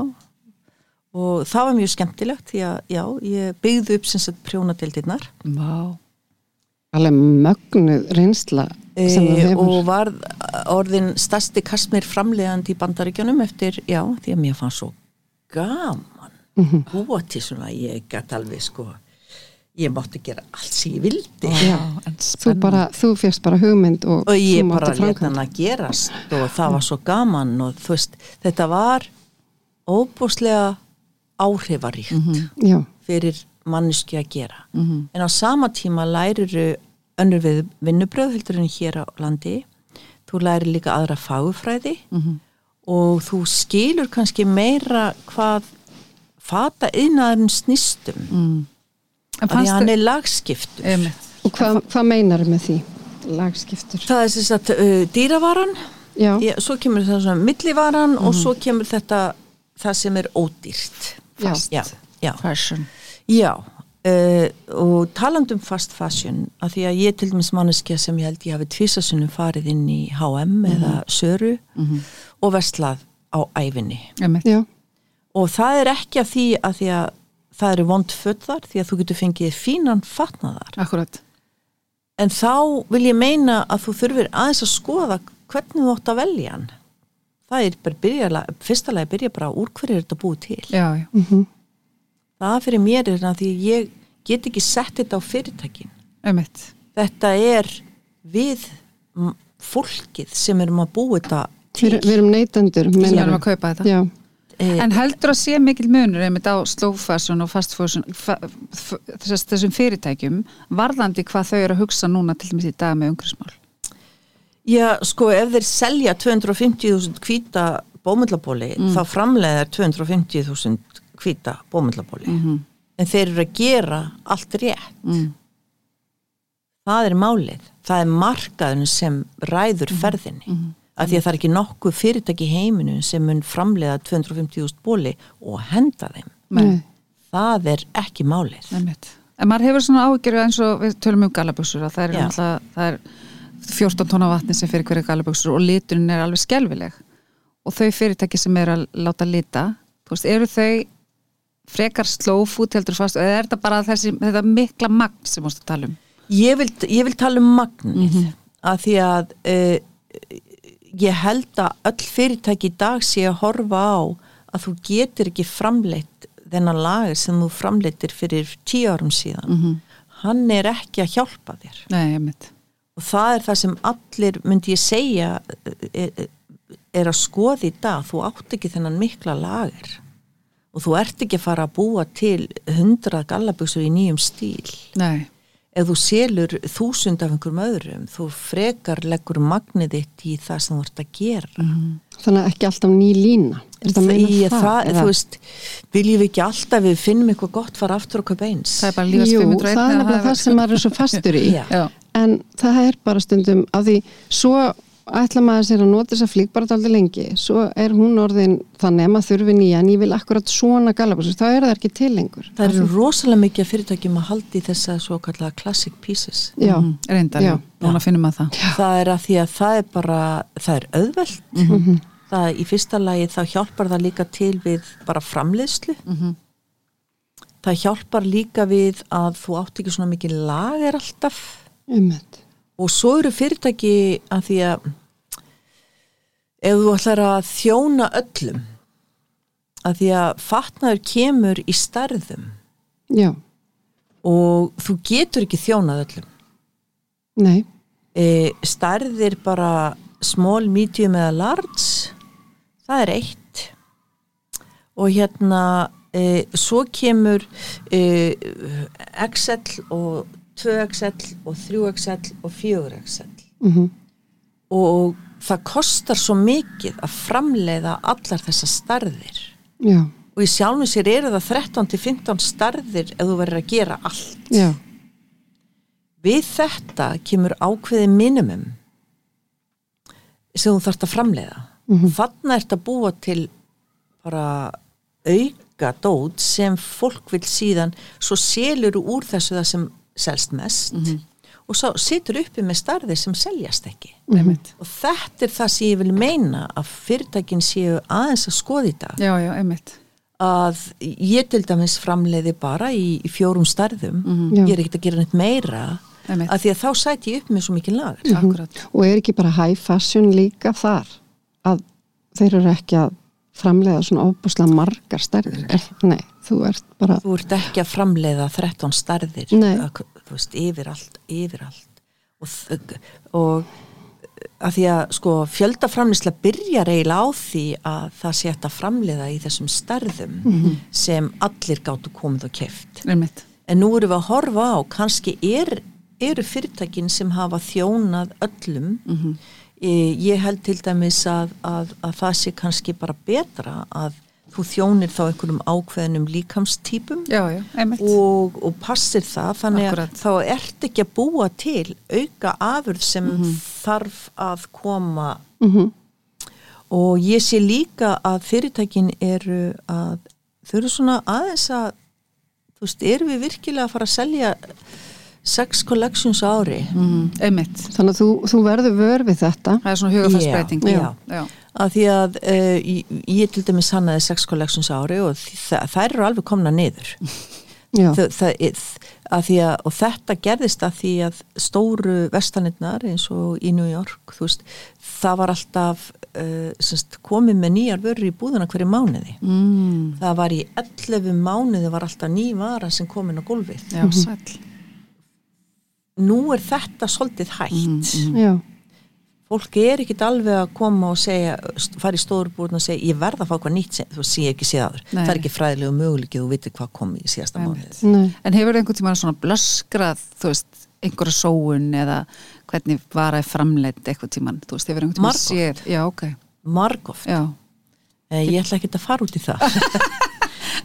Og það var mjög skemmtilegt því að já, ég byggði upp sem sagt prjónadeildirnar. Vá. Alveg mögnuð reynsla e, og var orðin stærsti kasmir framlegandi í bandaríkjunum eftir, já, því að mér fann svo gaman. Mhm. búa til svona, ég gæti alveg sko ég mátti gera allt sem ég vildi. Já. þú, bara, þú fyrst bara hugmynd og, og ég bara mátti let framkvæmd. hann að gerast og það var svo gaman og þú veist, þetta var óbúslega áhrifaríkt já, fyrir manneski að gera. En á sama tíma læriru önnur við vinnubröð heldur en hér á landi. Þú lærir líka aðra fagufræði og þú skilur kannski meira hvað fata yðnaðurinn snýstum En af því fannst að hann er lagskiptur. Einmitt. og hvað, hvað meinar með því lagskiptur? Það er sem sagt uh, dýravaran. Já, svo kemur það svona millivaran og svo kemur þetta það sem er ódýrt. Já. fast. Já, já, Fashion. Já. Uh, og talandum fast fashion að því að ég til dæmis manneskja sem ég held ég hafi tvisasunum farið inn í H&M eða Söru og vestlað á æfinni og það er ekki að því að því að það eru vond föddar því að þú getur fengið fínan fatnaðar Akkurat. En þá vil ég meina að þú þurfir aðeins að skoða hvernig þú átt að velja hann. Það er bara byrja, fyrsta lagi byrja bara úr hverju er þetta búið til. Já, já, það fyrir mér er að því ég get ekki sett þetta á fyrirtækin. Einmitt. Þetta er við fólkið sem erum að búa þetta til. við, við erum neytendur Sem erum að kaupa þetta. Já, Eh, En heldur að sé mikil munur einmitt á slow fashion og fast fashion fa, f, þess, þessum fyrirtækjum varðandi hvað þau eru að hugsa núna til dæmis í dag með umhverfismál? Já, sko, ef þeir selja 250.000 hvíta bómyndlabóli, þá framleiðar 250.000 hvíta bómyndlabóli. En þeir eru að gera allt rétt. mm. Það er málið. Það er markaðun sem ræður ferðinni. Af því að það er ekki nokkuð fyrirtæki í heiminu sem mun framleiða 250.000 bóli og henda þeim. nei, Það er ekki málið. En maður hefur svona áhyggjur eins og við tölum um galaböksur að það er, náttúrulega- það er 14 tóna vatni sem fyrir hverju galaböksur og liturinn er alveg skelvileg og þau fyrirtæki sem er að láta lita veist, eru þau frekar food heldur fast eða er þetta bara þessi, þetta mikla magn sem mústu að tala um? Ég vil, ég vil tala um magnið að því að uh, ég held að öll fyrirtæki í dag sé að horfa á að þú getur ekki framleitt þennan lager sem þú framleittir fyrir tíu árum síðan. Hann er ekki að hjálpa þér. Nei, og það er það sem allir myndi ég segja er, er að skoða í dag. Þú átt ekki þennan mikla lager og þú ert ekki að fara að búa til hundrað gallabuxur í nýjum stíl. Nei, ef þú selur þúsund af einhverjum öðrum þú frekar leggur magnið þitt í það sem þú ert að gera. Þannig að ekki alltaf ný lína. Er þetta að meina Í, það, það, eða? þú veist, viljum við ekki alltaf við finnum eitthvað gott fara aftur og kaupa eins? Það er bara lífast Jú, 501 það er nefnilega það sem maður er svo fastur í. Já. Já, en það er bara stundum að því svo ætla maður sér að nota þessa flík bara daldi lengi, svo er hún orðin þannig að maður þurfi nýja en ég vil akkurat svona galabúsur, þá er það ekki til lengur. Það eru rosalega mikið af fyrirtækjum að haldi þessa svo kallega classic pieces. Já, mm, reyndar, já, Já. núna finnum maður það. Það er að því að það er bara það er auðvelt. Mhm. það í fyrsta lagi þá hjálpar það líka til við bara framleiðslu. Það hjálpar líka við að þú átt ekki svona mikið lager alltaf. Einmitt. Og svo eru fyrirtæki að því að ef þú ætlar að þjóna öllum að því að fatnaður kemur í starðum Já, og þú getur ekki þjónað öllum. Nei, e, starðir bara small, medium eða large það er eitt. Og hérna e, svo kemur e, Excel og 2Excel og 3Excel og 4Excel mm og það kostar svo mikið að framleiða allar þessar starðir já, og í sjálfum sér eru það 13-15 starðir ef þú verður að gera allt. Já, við þetta kemur ákveði minimum sem þú þarft að framleiða. Mhm. þarna ert að búa til bara auka dót sem fólk vil síðan svo selur úr þessu það sem selst mest og svo situr uppi með starðir sem seljast ekki einmitt. og þetta er það sem ég vil meina að fyrirtækin séu aðeins að skoða þetta Já, já, einmitt. að ég til dæmis framleiði bara í, í fjórum starðum Já. ég er ekkert að gera neitt meira Einmitt. að því að þá sæti ég upp með svo mikið lagar Akkurat. og er ekki bara high fashion líka þar að þeir eru ekki að framleiða svona ofbúslega margar stærðir er, nei, þú ert bara þú ert ekki að framleiða 13 starðir að, þú veist, yfir allt, yfir allt og, og að því að sko fjöldaframlisla byrjar eiginlega á því að það sé hægt að framleiða í þessum starðum Mhm. sem allir gáttu komið og keft Einmitt. en nú erum við að horfa á kannski er, eru fyrirtækin sem hafa þjónað öllum Mhm. e, ég held til dæmis að, að, að það sé kannski bara betra að þú þjónir þá einhverjum ákveðnum líkamstýpum Já, já, einmitt. og, og passir það þannig Akkúrat. að þá ert ekki að búa til auka afurð sem Mhm. þarf að koma mm og ég sé líka að fyrirtækin eru að þau eru svona aðeins að þú veist, eru við virkilega að fara að selja sex collections á ári Mm, einmitt. þannig að þú, þú verður vör við þetta Það er svona hugafarsbreyting. Já, já. já. Að því að uh, ég, ég til dæmis hannaði sex collections á ári og þa þær eru alveg komna niður. Það, það, að því að, og þetta gerðist að því að stóru vestanirnar eins og í New York veist, það var alltaf uh, semst, komið með nýjar vörur í búðuna hverju mánuði. Mm, það var í 11 mánuði var alltaf ný vara sem komin á gólfið. Já, sæll. nú er þetta svolítið hægt já, fólk er ekkit alveg að koma og segja fara í stórbúrun og segja ég verð að fá hvað nýtt sem þú sé ekki séð áður. Nei. það er ekki fræðilegu möguleiki þú veitir hvað kom í síðasta nei, En hefur einhvern tíma svona blöskrað, þú veist, einhverja sóun eða hvernig var að framleitt eitthvað tíman, þú veist, hefur einhvern tíma Margoft. séð, já, ok, margóft, já, eh, ég ætla ekki að fara út í það.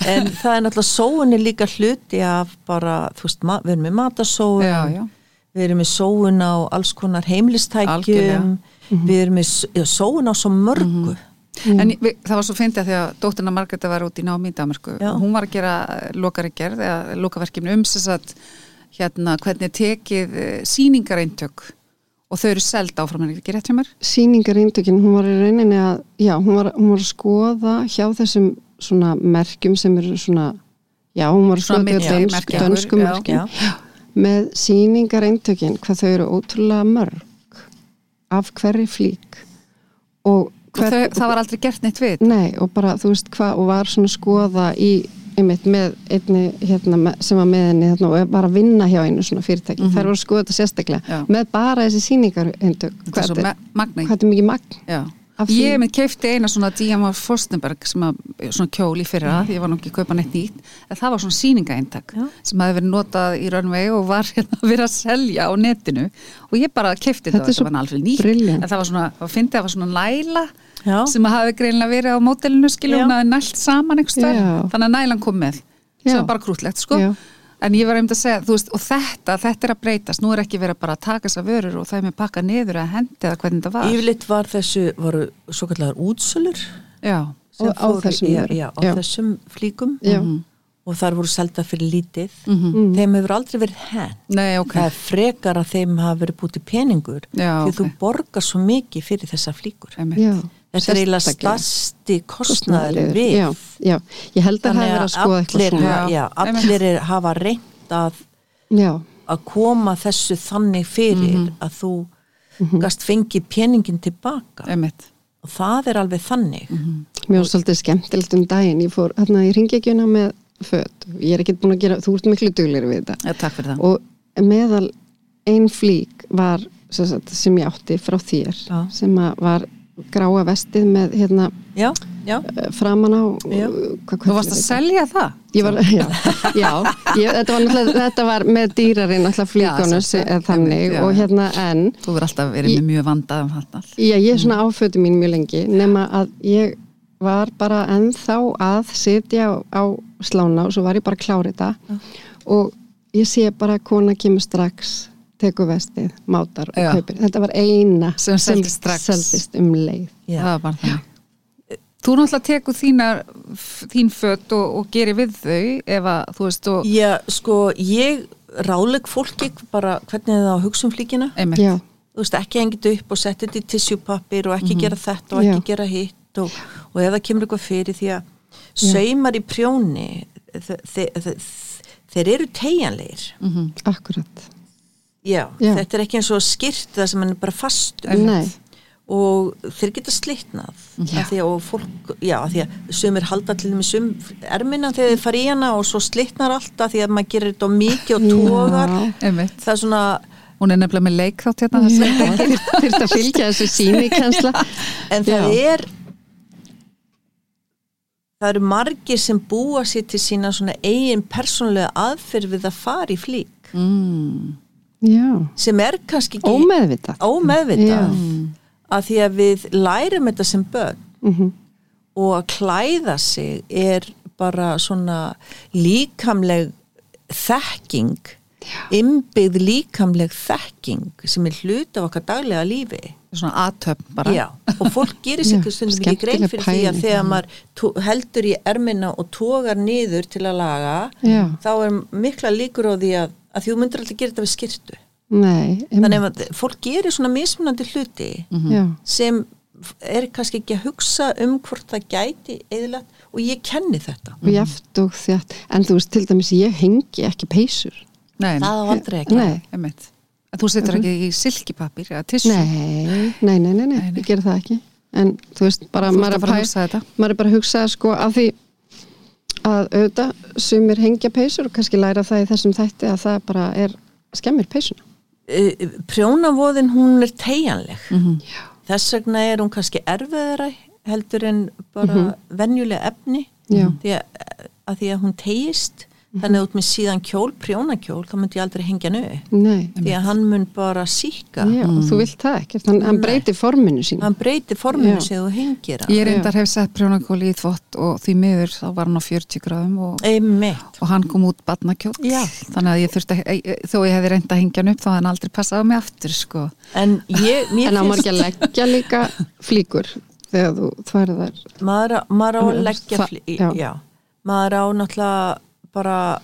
En það er náttúrulega sóun er líka hluti af bara, þú veist, við erum með matasóun. Já, já, við erum með sóun á alls konar heimilistækjum Algjörlega. við erum með já, sóun á svo mörgu En við, það var svo fyndið að því að dóttirna Margreta var út í námi í Danmarku Já. og hún var að gera eða lokaverkefni um þess að hérna hvernig er tekið síningareintök og þau eru seld áfram en ekki rétt hjá mér? sýningarindökin, hún var í rauninni að já, hún var, hún var að skoða hjá þessum svona merkjum sem eru svona, já, hún var að skoða dönsku já, merkjum já. Með sýningarindökin hvað þau eru ótrúlega mörg af hverri flík og, Og þau, það var aldrei gert neitt við Nei, og bara, þú veist hvað, og var svona skoða í, einmitt, með einni hérna, sem var með henni hérna, og var að vinna hjá einu svona fyrirtæki. Þær voru að skoða þetta sérstaklega Já. með bara þessi er Hvað, svo þetta- ma- magna hvað er mikið magn? Ég með keifti eina svona Díama Forstenberg sem að, svona kjól í fyrra, ég var nú ekki að kaupa neitt nýtt en það var svona sýningaeintak Já. sem hafi verið notað í Runway og var hérna að vera að selja á netinu og ég bara er svo þetta var alveg nýtt brilliant. en það var svona, það að það var svona næla Já. sem að hafi greinlega verið á mótelinu skiljum hafi nælt saman Já. þannig að nælan kom með sem var bara krútlegt sko Já. En ég var einmitt að segja, þú veist, og þetta þetta er að breytast, nú er ekki verið að bara taka þessar vörur og það er með pakka niður að hendi eða hvernig þetta var yfirleitt var þessu, voru svo kallar útsölur Já, sem Og á fóru- þessum vörum. já, á Já. þessum flíkum Já. og þar voru selda fyrir lítið Mhm. þeim hefur aldrei verið henn nei, ok það er frekar að þeim hafa verið bútið peningur Já, því ok. þú borgar svo mikið fyrir þessa flíkur Einmitt. Já. Þetta er eiginlega stasti Kostnaður, við. Já, já, ég held að það hefur að skoða eitthvað svona. já, allir er, hafa reynd að, Já, að koma þessu þannig fyrir Mhm. að þú gast fengið peningin tilbaka. Einmitt. og það er alveg þannig. Mhm. Mér var svolítið skemmtilegt um daginn, ég fór hérna í ringekjuna með föt, ég er ekkert búin að gera, þú ert miklu duglir við þetta. Já, takk fyrir það. og meðal ein flík var sem, sagt, sem ég átti frá þér sem að var gráa vestið með hérna já, já, eh, framan á Já. hvað, Þú varst að selja það? Var, já, já. Ég, þetta, var þetta var með dýrarinn alltaf eða þannig og hérna en Þú verður alltaf verið Ég- með mjög vandað um þetta. Já, ég er svona áfötu mín mjög lengi nema að ég var bara ennþá að sitja á, slána og svo var ég bara að klára þetta. Og ég sé bara að kona kemur strax tekur vestið, mátar og Já. kaupir. Þetta var eina Sem seldist seldist um leið. Já. Það var bara þannig. Þú náttúrulega tekur þínar, þín fött og, og gerir við þau ef að, þú veist, og já sko, ég ráleg fólki bara hvernig það á hugsa um flíkina. Einmitt. Já, þú veist, ekki hengið upp og setja þetta í tissjúpappir og ekki gera þetta og Já. ekki gera hitt og, og ef það kemur eitthvað fyrir því að saumar í prjóni þe- þe- þe- þeir eru tegjanlegir akkurat já, Já. þetta er ekki eins og skýrt það sem hann er bara fastur. Nei, og þeir geta slitnað. Því að, og fólk, já, af því að sumir halda til þeim sum ermina þegar þeir fara í hana og svo slitnar alltaf því að maður gerir þetta mikið og tógar það er svona Hún er nefnilega með leik þátt hérna þurft að fylgja þessu síni kjensla En það Já. er það eru margir sem búa sér til sína svona eigin persónlega aðferð við að fara í flík. Mm. Já, sem er kannski ekki ómeðvitað ómeðvitað að því að við lærum þetta sem börn Mhm. og að klæða sig er bara svona líkamleg þekking innbyggð líkamleg þekking sem er hlut af okkar daglega lífi Svona aðtöfn bara. Já, og fólk gerir sér ekki stundum ekki grein fyrir því að pæling. þegar maður heldur í ermina og tógar niður til að laga Já. þá er mikla líkur á því að, að því þú myndir alltaf gera þetta við skyrtu. Nei, þannig að fólk gerir svona mismunandi hluti Já, sem er kannski ekki að hugsa um hvort það gæti eðilegt og ég kenni þetta. Og jaft og þjátt en þú veist til dæmis ég hengi ekki peysur. Nei, það á aldrei ekki þú setur ekki í silkipapir eða tissu. nei, nei, nei, nei, nei, ég ger það ekki. En þú veist bara maður að er að er bara að hugsa sko af því að auðvitað sumir hengja peysur og kannski læra það í þessum þætti að það bara er skemmir peysuna. Eh, prjónavóðin hún er tegjanleg Mhm. þess vegna er hún kannski erfiðara heldur en bara venjuleg efni. Því að, að því að hún tegist þannig að út með síðan kjól, prjónakjól þá myndi ég aldrei hengja Nei, því að hann mun bara síka já, og þú vilt það ekkert. Hann, hann breytir forminu sín hann breytir forminu sig og hengir hann. Ég reyndar hef sett prjónakóli í þvott og því miður þá var hann á 40 gráðum og, einmitt. og hann kom út badnakjóll. Já. Þannig að ég þurfti, að- þó ég hefði reynd að hengja hann upp þá hann aldrei passað á mig aftur sko. en ég, mér en á maður finnst ekki að leggja líka flíkur þegar þú þværðar maður, á- maður á að Hann- leggja já. maður á náttúrulega bara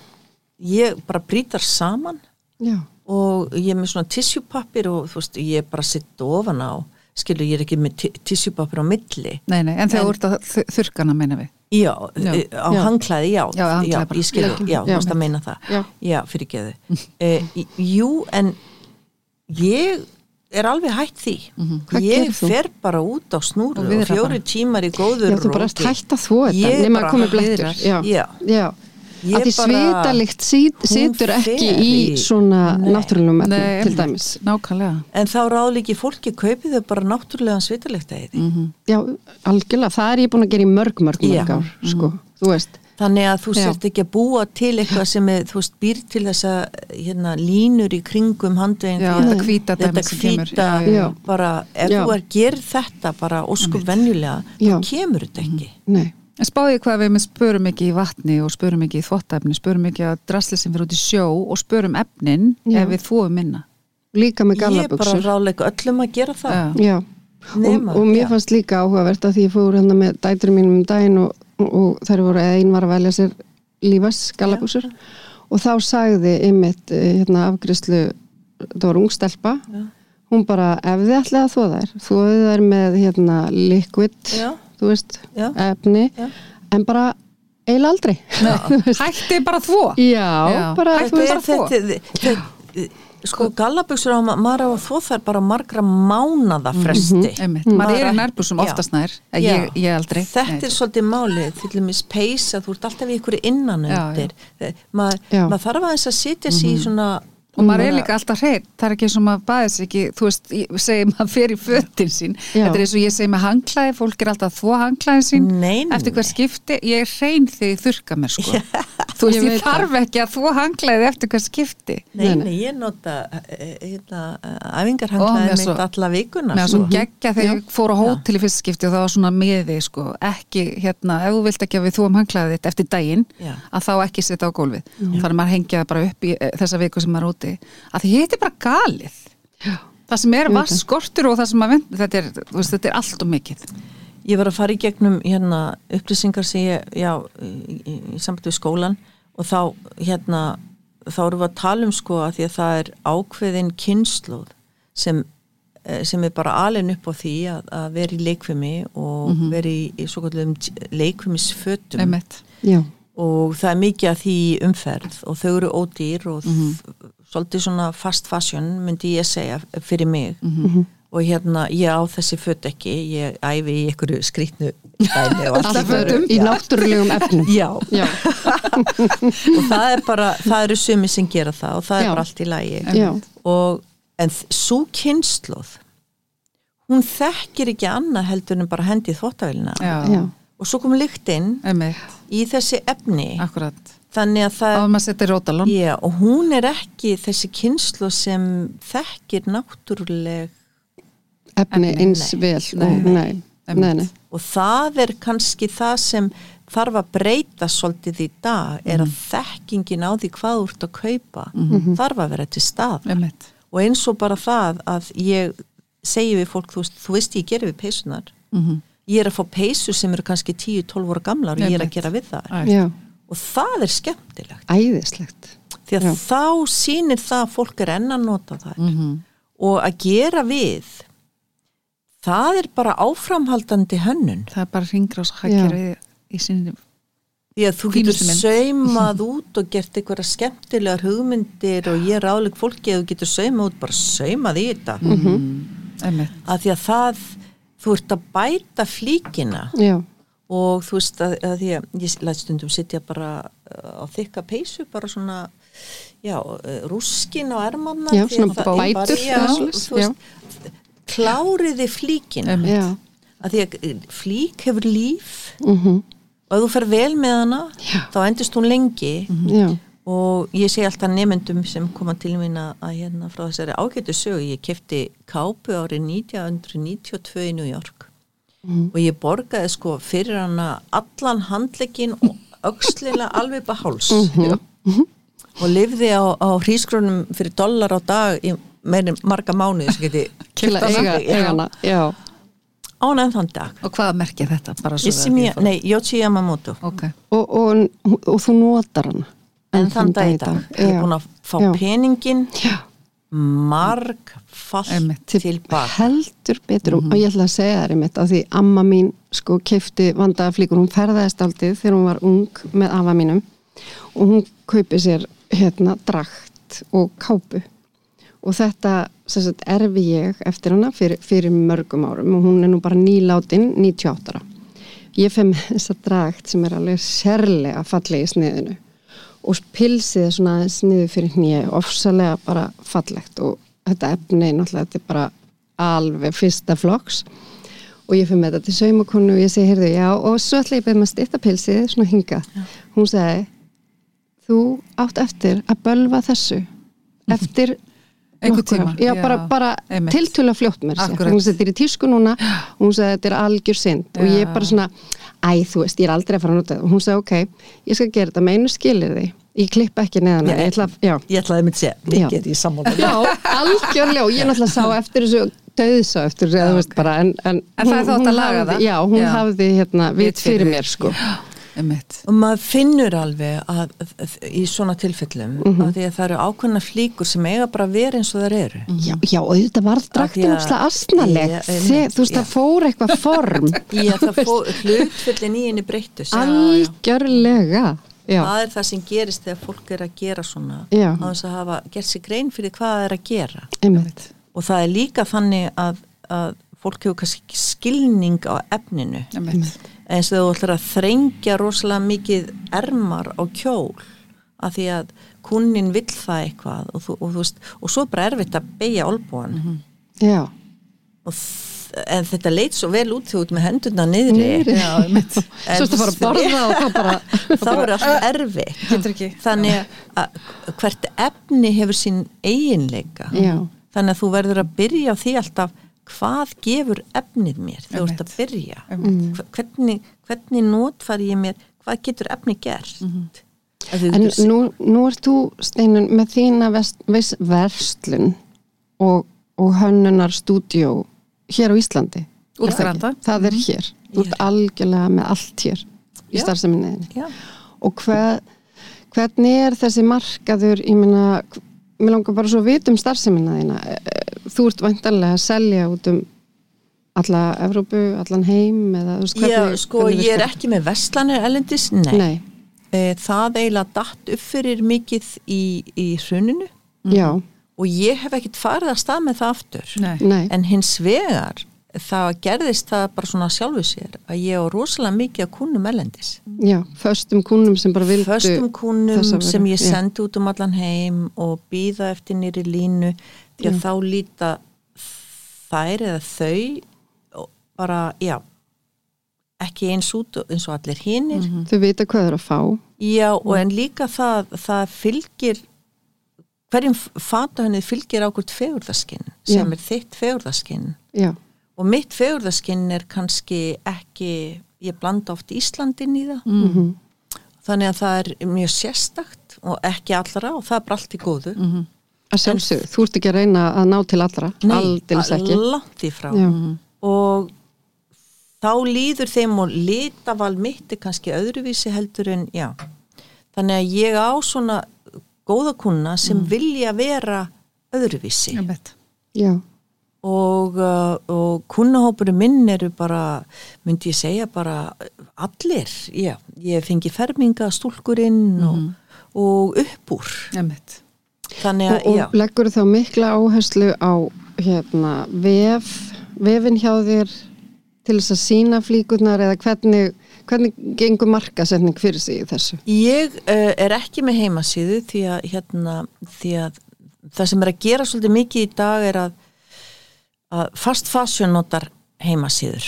ég bara brýtar saman. Já, og ég er með svona tissjúpappir og þú veist, ég er bara sitt ofan á. Skilur, ég er ekki með ti- tissjúpappir á milli. Nei, nei, en þegar þú ert að þ- þurrkana meina við. já, Já. eh, á Já. hangklæði, já, Já, ég skilur, já, þú veist að meina það. Já. fyrir geðu. Eh, jú, en ég er alveg hætt því. Hvað ég gerir þú? fer bara út á snúru Og og, fjóri tímar í góður já þú bara hægt að þvó þetta. Nema að koma viðrar. já, Já. Ég að því svitalikt situr ekki í í- svona náttúrulegum efnum til dæmis Nákvæmlega. En þá ráðlíki fólki kaupið þau bara náttúrulega svitalegt að því. já, algjörlega, það er ég búin að gera í mörg, mörg, mörg ár sko, þú veist Þannig að þú sért ekki að búa til eitthvað sem er, þú veist, býr til þessa hérna, línur í kringum handveginn. Já, þetta dæmi Þetta sem kemur. já, já. bara, ef Já. þú er gerir þetta bara ósku venjulega, þá kemur þetta ekki. nei, spáði hvað við með spörum ekki í vatni og spörum ekki í þvottæfni, spörum ekki að drasli sem fyrir út í sjó og spörum efnin Já. ef við þóum minna. líka með Ég er bara ráðleika öllum að gera það. já, Nema, og, og mér já. fannst líka áhugavert að því ég fór hérna með dæturum mínum um daginn og, og, þær voru, eða einn var að velja sér lífas gallabuxur og þá sagði ymmit hérna afgriðslu, það var ungstelpa Já. hún bara, ef þið ætlaði að þóða þær þóðið þær með hérna liquid, Já. Þú veist Já. efni, Já. en bara eiginlega aldrei. Hætti bara þvó. já, Já. bara Hættu þú bara veist, þvo. þetta, þetta, sko gallabuxur á ma- maður á að þó þær bara margra mánada fresti einmitt, maður er í nærbúsum oftast nær ég, ég aldrei þetta Nei. er svolítið málið til dæmis peysa, þú ert alltaf í ykkur innan undir Eh, maður mað þarf aðeins að sitja sig í svona og maður er líka alltaf hrein, það er ekki eins og maður baðis ekki, þú veist, ég segi maður fer í fötin sín, Já. þetta er eins og ég segi með hangklæði, fólk er alltaf að þvó hangklæði sín. Nei, nei, eftir hver skipti, ég er hrein þegar ég þurka mér sko, þú veist, Ég ég, þarf ekki að þvó hangklæði eftir hver skipti. Nei, Nei, ég nota eh, hérna, Ó, æfingarhanglaði mér mitt svo- alla vikuna með að sko. svo geggja þegar ég fór á hótel í fyrst skipti og það var svona miði sko, ekki hérna, ef þú vilt ekki að við þúum hangklæðið þitt eftir daginn, Já. að þá ekki setja á gólfið, þannig að maður hengja það bara upp í eh, þessa viku sem maður er úti. Að því hitt er bara galið. Það sem er vass skortur og það sem maður vend þetta er, þú veist, þetta er allt og mikið Ég var að fara í gegnum hérna, upplýsingar sem ég, já, í, í, í samband við skólan og þá, hérna, þá erum við að tala um sko að því að það er ákveðin kynnslóð sem, eh, sem er bara alin upp á því að, að vera í leikfimi og vera í, í svo kallum leikfimisfötum. Einmitt, Já, og það er mikið að því umferð og þau eru ódýr og Mhm. svolítið svona fast fashion myndi ég segja fyrir mig. Mhm. Og hérna ég á þessi föt ekki ég æfi í einhverju allt alltaf öðru. í náttúrulegum efnum. Já, Já, og það er bara það eru sumi sem gera það og það er Já. bara allt í lagi. Já, og en svo kynnslóð hún þekkir ekki annað heldur en bara hendi í þvóttavélina já, já, og svo kom lyktinn einmitt, í þessi efni. Akkurat þannig að það Já, og hún er ekki þessi kynslu sem þekkir náttúruleg efni eins nei. vel Nei. og nei, nei, nei. og það er kannski það sem þarf að breyta svolítið í dag er að þekkingin á því hvað þú ert að kaupa þarf að vera til stað og eins og bara það að ég segi við fólk, þú veist, þú veist ég gerir við peysunar Mhm. ég er að fá peysu sem eru kannski 10-12 ára gamlar og ég er að gera við það og það er skemmtilegt. Æðislegt. Því að Já. þá sýnir það að fólk er enn að nota það Mhm. og að gera við það er bara áframhaldandi hönnun. Það er bara ringrás hagkerfið í sinni því að þú getur saumað út og gert einhverja skemmtilegar hugmyndir og ég er áleg fólki að þú getur saumað út bara saumað í þetta. Einmitt, að því að það þú ert að bæta flíkina. Já, og þú veist að, að því að ég læt stundum sitja bara uh, á þykka peysu bara svona já, uh, rúskin á ermanna Já, svona bætur, já, veist, kláriði flíkina. Að því að uh, flík hefur líf. Mhm, og ef þú fer vel með hana Já. þá endist hún lengi. Já, og ég segi alltaf nefndum sem koma til mín að, að hérna frá þessari ágættu sögu, ég kefti kápu árið 1992 í New York. Og ég borgaði sko fyrir hana allan handlegin og öxlina alveg bara háls. Og lifði á, á hrísgrónum fyrir dollar á dag í meiri marga mánuði sem geti til að eiga, eiga hana Já, ánægðan þann dag og hvaða merkja þetta? Bara svo Issi mér, nei, Yoshi Yamamoto. Ok, og, og, og þú notar hana en þann dag í dag. ég er búin að fá Já. peningin Já, marg fallt Einmitt. tilbaka. heldur betur og ég ætla að segja það einmitt að því amma mín sko keifti vandaða flíkur, hún ferðaðist aldrei þegar hún var ung með afa mínum og hún kaupi sér hérna drakt og kápu og þetta sagt, erfi ég eftir hana fyrir, fyrir mörgum árum og hún er nú bara nýlátin 98 ára. Ég fem þessa drakt sem er alveg sérlega falleg í sniðinu og pilsið er svona niður fyrir hnýja ofsalega bara fallegt og þetta efni náttúrulega þetta er bara alveg fyrsta flokks. Og ég fyrir með þetta til saumakonu og ég segi, heyrðu, já, og svo ætla ég beð maður styrta pilsið, svona hinga hún segi, þú átt eftir að bölva þessu eftir Einhvern tímann, já, já, bara, bara að fljótt mér. Þetta er í tísku núna og hún segi, þetta er algjör synd. Og ég er bara svona, æ, þú veist, ég er aldrei að fara að nota þetta. Og hún segi, ok, ég skal gera þetta með einu skilir því, ég klipp ekki neðan Nei. ég ætla, ég ætlaði að mynda segja, Já. við getum í sammála. Já, algjörlega. Og ég náttúrulega sá eftir þessu döðsá eftir þessu, þú veist bara en, en, En það er þá hún- hægt að hún laga hafði- það? Já, hún Já. hafði hérna vit fyrir mér sko einmitt og maður finnur alveg að, að í svona tilfellum að því að það eru ákveðna flíkur sem eiga bara að vera eins og þær eru Já, já og þetta var draktin því að- úrslega asnaleg Já, einmitt, þegar þú veist já. það fór eitthvað form í að það fó, hlutfellin í henni breyttu sig. algjörlega Já. það er það sem gerist þegar fólk er að gera svona Já. á þess að hafa gert sér grein fyrir hvað það er að gera einmitt. og það er líka þannig að, að fólk hefur kannski skilning á efninu. Eins og þú ætlar að þrengja rosalega mikið ermar á kjól af því að kunnin vill það eitthvað og, þú, og, þú veist, og svo er bara erfitt að beigja olbúan Já, og þ- en þetta leit svo vel út þegar út með hendurna niðri, Já, svo að fara að borða og þá bara þá er allt erfitt. Getur ekki. þannig að hvert efni hefur sín eiginleika. Já. þannig að þú verður að byrja á því alltaf hvað gefur efnið mér? Þegar þú ert að byrja. Hvernig, hvernig notfæri ég mér? Hvað getur efni gert? Mm En nú, nú ert þú, Steinun, með þína verslun og, og hönnunar stúdíó hér á Íslandi. Er það? Það er hér. Þú ert algjörlega með allt hér í starfseminniðinni. Og hver, hvernig er þessi markaður, ég meina, mér langar bara svo að vita um starfseminniðina. Þú ert væntanlega að selja út um alla Evrópu, allan heim eða þú veist Já, hvernig, sko, hvernig ég er ekki með vestlanir elendis, nei. Nei, Eh, Það eiginlega datt upp fyrir mikið í, í hruninu já, og ég hef ekkit farið að stað með það aftur. Nei. nei, En hins vegar, það gerðist það bara svona sjálfu sér að ég á rosalega mikið að kunnum elendis. já, föstum kúnum sem bara vildu Föstum vöru, sem ég já. sendi út um allan heim og býða eftir nýri línu því að þá líta þær eða þau bara, já, ekki eins út eins og allir hinir. Þau vita hvað eru að fá. Já, og en líka það, það fylgir hverjum fatahönnið fylgir ákvört fegurðaskinn sem Já. er þitt fegurðaskinn Já, og mitt fegurðaskinn er kannski ekki, ég blanda oft Íslandin í það. Mhm. þannig að það er mjög sérstakt og ekki allra og það er bara allt í góðu. Að sjálfsög, þú ert ekki að reyna að ná til allra, aldils ekki. langt í frá. Já, og þá líður þeim og litaval mitt er kannski öðruvísi heldur en já. Þannig að ég á svona góða kuna sem vilja vera öðruvísi. Einmitt. já, og, uh, og kunnahópurum minn eru bara, myndi ég segja bara allir, já ég fengi ferminga stúlkurinn og, og uppúr þannig og, að, og já, leggur þá mikla áherslu á hérna, vef, vefin hjá þér til þess að sína flíkurnar eða hvernig, hvernig gengur markasetning fyrir sig í þessu? Ég uh, er ekki með heimasíðu því að, hérna, því að það sem er að gera svolítið mikið í dag er að, að fast fashion notar heimasíður.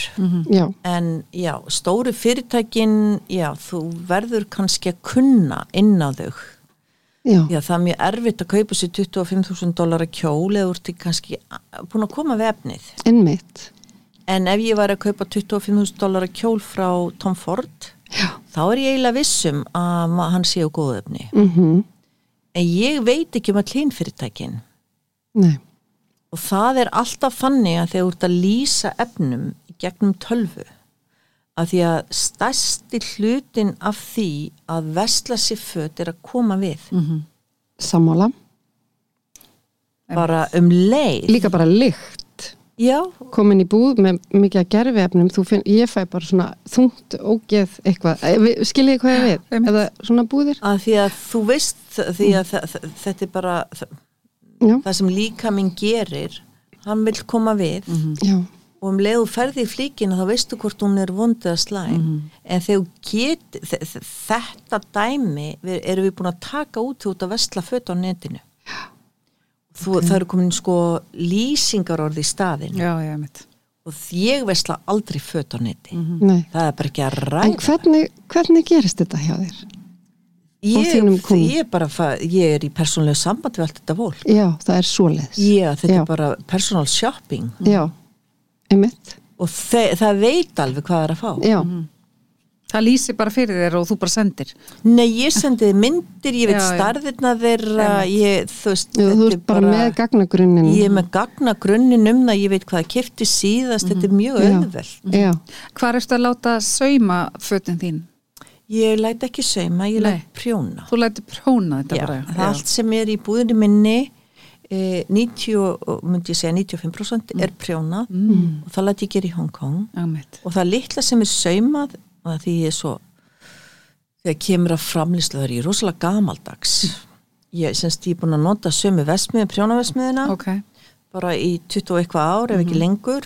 Já, en já, stóru fyrirtækin já, þú verður kannski að kunna inn á þau. Já, já, það er mjög erfitt að kaupa sér 25.000 dólar að kjól eða þú ert kannski búin að koma við efnið. Innmitt. en ef ég var að kaupa 25.000 dólar að kjól frá Tom Ford Já, þá er ég eiginlega vissum að hann sé á góðu efni. Mhm, en ég veit ekki um að klín fyrirtækin. Nei, og það er alltaf þannig að þegar þú ert að lýsa efnum gegnum tölvu að því að stærsti hlutin af því að vesla sér föt er að koma við. Sammála. bara um leið. Líka bara lykt. já, komin í búð með mikið að gerfi efnum finn, ég fæ bara svona þungt ógeð eitthvað, Eh, við- skiljið þið hvað ég Einmitt. eða svona búðir? Að því að þú veist því að þa- þetta er bara þa- já, það sem líka minn gerir hann vil koma við. Já, og um leið þú ferði í flíkina þá veistu hvort hún er vondið að slæm. En þegar get þe- þe- þetta dæmi við, erum við búin að taka út út að vestla föt á netinu. Þú, það eru komin sko lýsingar orði í staðin Já, já, og ég vesla aldrei föt á neti. Nei. Það er bara ekki að en ræða. hvernig, hvernig gerist þetta hjá þér? Ég, ég, er bara, ég er í persónlega samband við allt þetta fólk. Já, það er svoleiðis. Já, þetta Já. er bara personal shopping. Já, einmitt. Og þe það veit alveg hvað það er að fá. Já, Það lýsir bara fyrir þér og þú bara sendir. Nei, ég sendiði myndir, ég veit starðirna þeirra, ég, þú veist, já þú þetta ert er bara með gagnagrunnin ég er með gagna grunnin um það, ég veit hvað það kipti síðast, þetta er mjög Já. auðvelt. já, Hvar ertu að láta sauma fötin þín? Ég læt ekki sauma, ég Nei. læt prjóna. Þú lætur próna þetta Já, bara. það er allt sem er í búðinni minni, eh, 90, og- myndi ég segja 95% er prjónað Mm. og það læt ég gera í Hong Kong Einmitt. og það litla sem er saumað, því ég er svo þegar kemur að framlýslu það er í rosalega gamaldags ég semst ég er búin að nota sömu vesmiðin, prjónavesmiðina ok, bara í 20 og eitthvað ár ef ekki lengur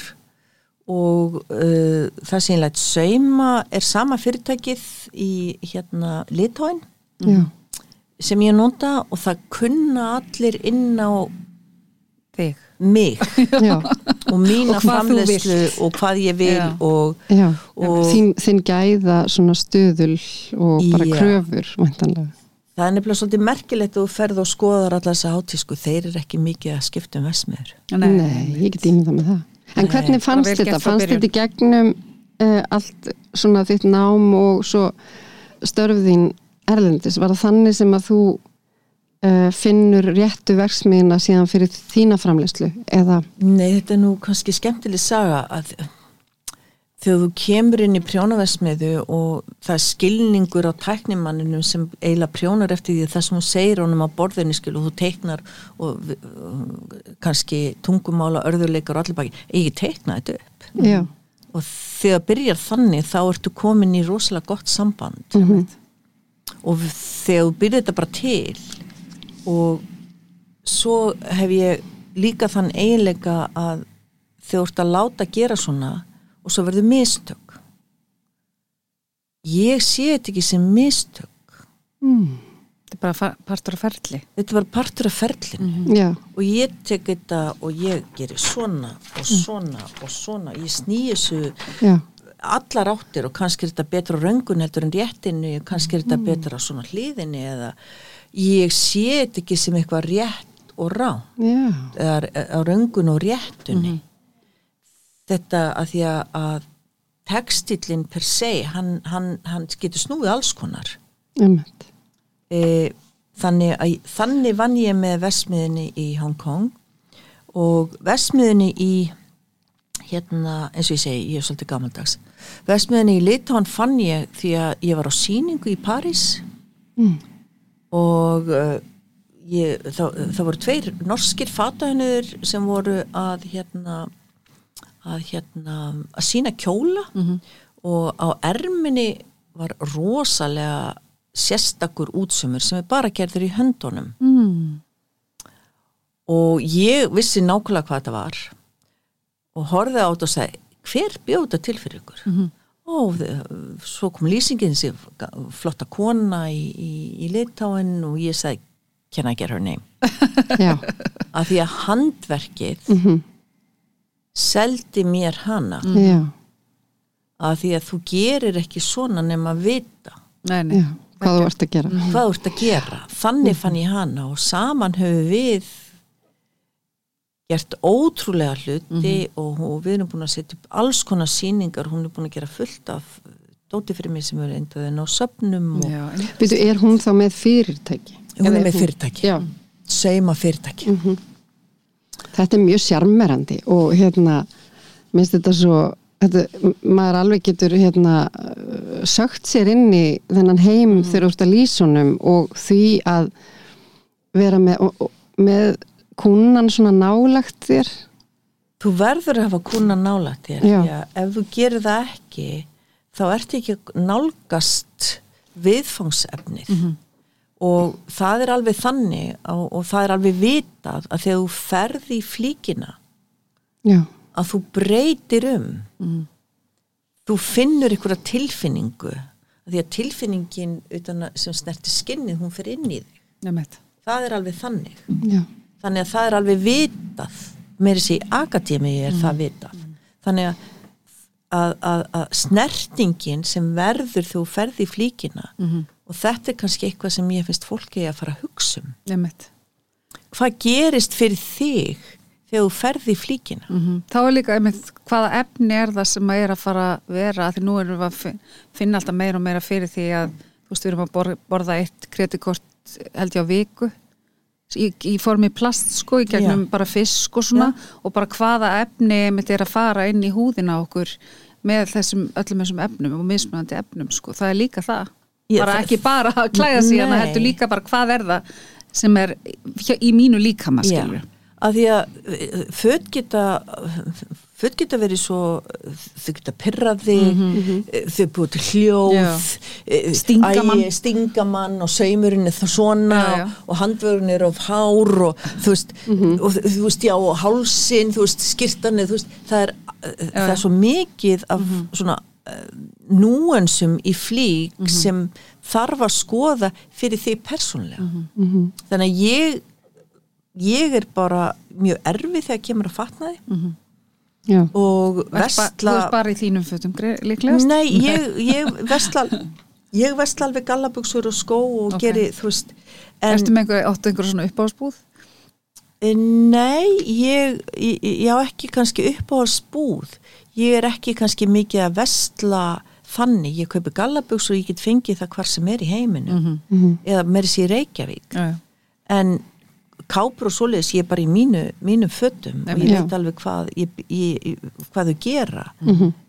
og uh, það sem ég lætt sauma er sama fyrirtækið í hérna Litóin Já, sem ég nota og það kunna allir inn á þig mig og mína Og framleyslu og hvað ég vil Já. og, já. og Þín, þín gæða svona stuðul og bara Já. kröfur, væntanlega. það er nefnilega svolítið merkilegt að þú ferð og skoðar alla þessa hátísku, þeir eru ekki mikið að skipta um vesmiður Nei, ég get ímyndað með það. En Nei, hvernig fannst bara vel þetta? Fannst þetta í gegnum uh, allt svona þitt nám og svo störfðín erlendis? Var það þannig sem að þú uh, finnur réttu verksmiðina síðan fyrir þína framleyslu? Eða, Nei, þetta er nú kannski skemmtileg saga að þegar þú kemur inn í prjónavesmiðu og það er skilningur á tæknimanninum sem eiginlega prjónar eftir því það sem hún segir honum á borðinni skil og þú teiknar og kannski tungumála, örðurleikar og allir baki, eigi teikna þetta upp. Já, og þegar byrjar þannig þá ertu komin í rosalega gott samband. Og þegar þú byrjar þetta bara til og svo hef ég líka þann eiginleika að þegar þú ert að láta gera svona og svo verður mistök. Ég sé þetta ekki sem mistök. Þetta er bara partur af ferli. Þetta var partur af ferlinu. Já, og ég tek þetta og ég gerir svona og svona og svona. Ég snýi þessu já, allar áttir og kannski er þetta betra röngun heldur en réttinu, kannski er þetta betra á svona hliðinni eða ég sé þetta ekki sem eitthvað rétt og rá já, eða á röngun og réttunni þetta að því að, textillin per se hann, hann, hann getur snúið alls konar. E, þannig, að, þannig vann ég með vesmiðinni í Hong Kong og vesmiðinni í hérna, eins og ég segi, ég er svolítið gamaldags. Vesmiðinni í Litáan fann ég því að ég var á sýningu í París Mm. og uh, ég, það, það voru tveir norskir fatahennur sem voru að hérna að hérna að sína kjóla og á erminni var rosalega sérstakur útsumur sem er bara gerður í höndunum. Mm. og ég vissi nákvæmlega hvað þetta var og horfði á þetta og sagði hver bjóð þetta til fyrir ykkur? Mhm. og þe- svo kom lýsingin sem flotta kona í, í, í litáin og ég sagði can I get her name? Af því að handverkið mhm, seldi mér hana. Já, af því að þú gerir ekki svona nema að vita. Nei, nei. já, hvað þú ert að gera. hvað þú ert að gera. Þannig fann ég hana og saman höfum við gert ótrúlega hluti og, og við erum búin að setja upp alls konar sýningar, hún er búin að gera fullt af dóti fyrir mig sem er eindaðin á söpnum er hún þá með fyrirtæki? hún er með fyrirtæki, seima fyrirtæki þetta er mjög sjarmerandi og hérna, minnst þetta svo þetta, maður alveg getur hérna uh, sögt sér inn í þennan heim þegar úr þetta lýsunum og því að vera með, og, og, með kúnan svona nálagt þér. Þú verður að hafa kuna nála þér Já. að ef þú gerir það ekki þá ertu ekki að nálgast viðfangsefnið og það er alveg þannig og, og það er alveg vitað að þegar þú ferði í flíkina Já, að þú breytir um. Þú finnur ykkur tilfinningu. Að því að tilfinningin að, sem snerti skinnið hún fyrir inn í þig. Það er alveg þannig. Já, þannig að það er alveg vitað. Sér í akademi er það vitað. Þannig að, að, að, að snertingin sem verður þú ferði í flíkina og þetta er kannski eitthvað sem ég finnst fólki að fara að hugsa um. Nefnt. hvað gerist fyrir þig þegar þú ferði í flíkina? Mm Þá er líka einmitt hvaða efni er það sem að er að fara að vera? Því nú erum við að fin- finna alltaf meira og meira fyrir því að þú veist við erum að borða, eitt kreditkort held ég á viku. Í, í formi plast sko í gegnum Já. bara fisk og svona. Og bara hvaða efni einmitt er að fara inn í húðina okkur með þessum, öllum þessum efnum og mismunandi efnum sko, það er líka það. Já, bara ekki bara að klæða sig hana heldur líka bara hvað er það sem er í mínu líkama skilur að því að eh, föt geta föt geta verið svo þau geta pyrraði þau búið til hljóð eh, æi, stingamann og saumurinn er það svona Já, já. og handvörun er of hár og þú veist, og, þú veist já, og hálsin, þú veist, skirtanir veist, það er, já, það er svo mikið af svona uh, núansum í flík sem þarf að skoða fyrir því persónlega þannig að ég ég er bara mjög erfið þegar kemur að fatna því Já. og Ert ba- Þú vestla ert bara í þínum fötum líklegast? Nei, ég, ég vestla ég vestla alveg gallabuxur og skó og Ok. geri, þú veist en, Ertu með einhver, áttu einhver svona uppáhalsbúð? Nei, ég, ég, ég á ekki kannski uppáhaldsbúð ég er ekki kannski mikið að vestla þannig, ég kaupi gallabuxur og ég get fengið það hvar sem er í heiminu Mhm. eða meiri sér Reykjavík Já, já. en kápur og svoleiðis ég er bara í mínu, mínum fötum og ég Já. veit alveg hvað, ég, ég, hvað þau gera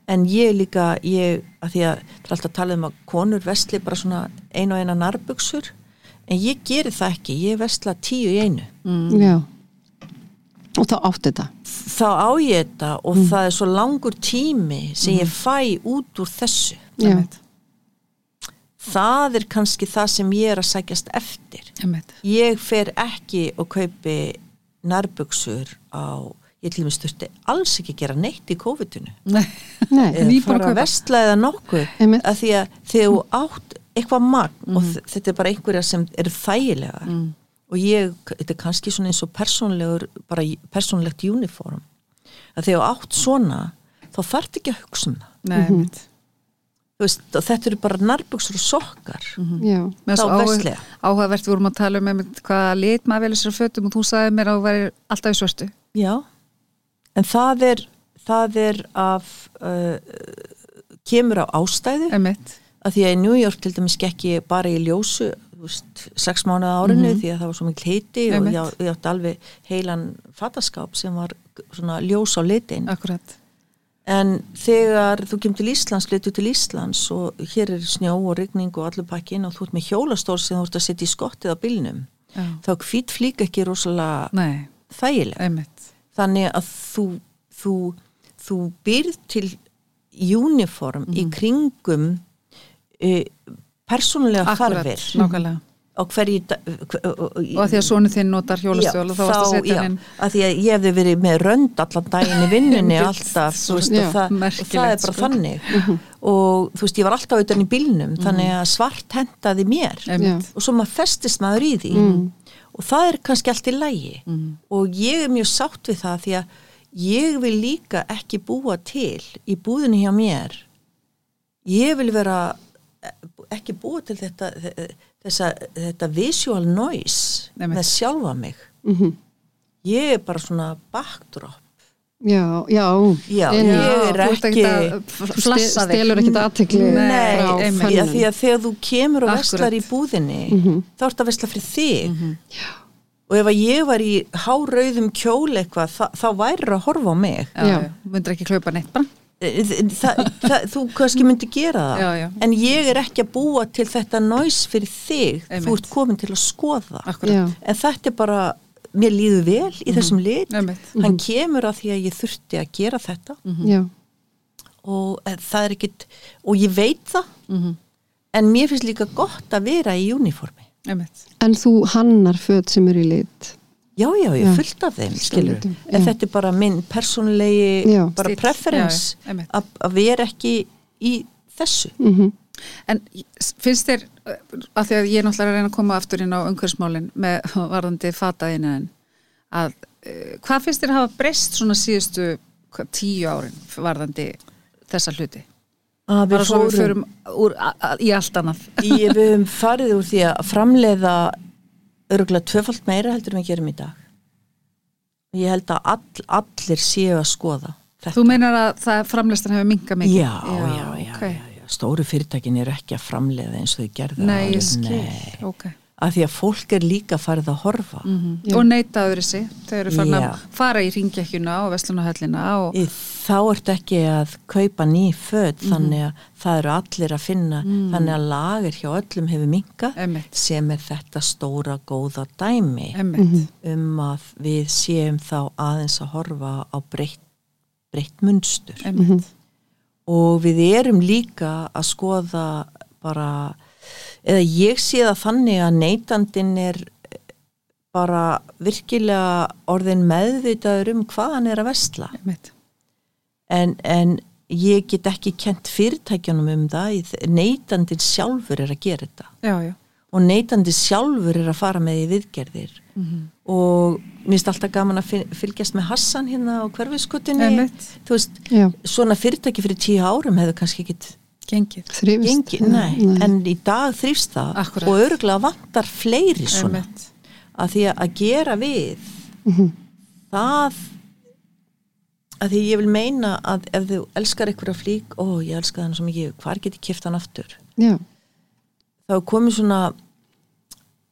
en ég líka ég, að því að það er alltaf að tala um að konur vestli bara svona einu og eina nærbuksur en ég geri það ekki, ég vestla tíu í einu Já. Og þá átti þetta. Þá á ég þetta og það er svo langur tími sem ég fæ út úr þessu. Einmitt, það er kannski það sem ég er að sækjast eftir. Einmitt. ég fer ekki og kaupi nærbuksur á ég til dæmis þurfti alls ekki að gera neitt í COVID-unu Nei, Nei. eða að fara að vestla eða nokkuð að því að þegar þú átt eitthvað magn og þ- þetta er bara einhverja sem eru þægilega og ég, þetta er kannski svona eins og persónlegur, bara persónlegt uniform að þegar átt svona þá þarf ekki að hugsa um það nei, einmitt. Þú veist, og þetta eru bara nærbuksur og sokkar Já. Með Þá verslega. áhugavert við vorum að tala um einmitt hvaða lit maður velur sér að fötum og þú sagði mér að þú væri alltaf í svörstu. Já, en það er það er af uh, kemur á ástæðu Einmitt. að því að í New York til dæmis gekk ég bara í ljósu veist, sex mánuða árinu því að það var svo mikil heiti og ég, ég átti alveg heilan fattaskáp sem var svona ljós á litin Akkurat. en þegar þú kemur til Íslands letu til Íslands og hér er snjó og rigning og allur pakkin og þú ert með hjólastól sem þú ert að setja í skottið á bílnum Já. þá hvít flík ekki rosalega Nei, þægileg einmitt. þannig að þú þú, þú byrð til uniform í kringum e, persónulega þarfir. nákvæmlega. á hverju da- hver, Og að því að sonu þinn notar hjólastjól og þá varst að setja já, að því að ég hefði verið með rönd allan daginn í vinnunni Einmitt. alltaf veist, Já, og, það, og það er bara sko. þannig. Og þú veist ég var alltaf utan í bílnum þannig að svart hendaði mér. Einmitt. og svo maður festist maður í því. Og það er kannski allt í lægi og ég er mjög sátt við það því að ég vil líka ekki búa til í búðinu hjá mér. Ég vil vera ekki búa til þetta þessa, þetta visual noise Einmitt. með sjálfa mig ég er bara svona backdrop Já, já. Já, ég er þú ekki- Þú þig. stelur ekkit aðtekli því að, þegar þú kemur og vestlar í búðinni þá ert að vestla fyrir þig og ef að ég var í hárauðum kjól eitthvað þá, þá væri að horfa á mig Já, Já. já. Myndir ekki klaupa neitt bara. Þa, það, þú kannski myndi gera það Já, já. en ég er ekki að búa til þetta næs fyrir þig Einmitt. þú ert komin til að skoða en þetta er bara mér líður vel í þessum lit Einmitt. hann kemur að því að ég þurfti að gera þetta Já. og eh, það er ekkit og ég veit það Mhm. en mér finnst líka gott að vera í uniformi Einmitt. En þú hannar föt sem eru í lit. Já, já, ég Já. fullt af þeim skilur, litum, en já. þetta er bara minn persónulegi Já. bara preference að vera ekki í þessu Mm En finnst þér, uh, að því að ég er náttúrulega að reyna að koma aftur inn á umhverfsmálin með varðandi fataðinu en að uh, hvað finnst þér að hafa breyst svona síðustu hvað, tíu árin varðandi þessa hluti? að Bara svo við a, í allt annað. í, við höfum farið úr því að framleiða örgulega tvöfalt meira heldur en við gerum í dag ég held að all, allir séu að skoða þetta Þú meinar að það framleistan hefur minkað mikið? já, já, já, já, ok. já, já. stóru fyrirtækin eru ekki að framleiða eins og þau gerða Nei, áður. ég skil. Ok. að því að fólk er líka farið að horfa Mm Og neita öðru sig. Þau eru farin að fara í ringekjuna og vestlunahöllina og Í þá ertu ekki að kaupa ný föt þannig að það eru allir að finna. Þannig að lager hjá öllum hefur minka Einmitt. sem er þetta stóra góða dæmi Emmitt, um að við séum þá aðeins að horfa á breytt, breytt munstur. Emmitt, og við erum líka að skoða bara eða ég sé það þannig að neytandin er bara virkilega orðin meðvitaður um hvað hann er að vestla emmitt, en, en ég get ekki kent fyrirtækjunum um það neytandin sjálfur er að gera þetta. Já, já, og neytandi sjálfur er að fara með í viðgerðir. Mhm. og mér finnst alltaf gaman að fyl- fylgjast með Hassan hérna á hverfiskutinni Einmitt. þú veist, Já, svona fyrirtæki fyrir tíu árum hefur kannski ekki gengið, þrýfist. gengið, nei, en í dag þrýfst það. Akkúrat. og örgulega vantar fleiri svona. Að því að- að gera við Mhm. það að því ég vil meina að ef þú elskar einhverja flík, ó ég elska hann svo mikið hvar get ég kift hann aftur? Já, þá komið svona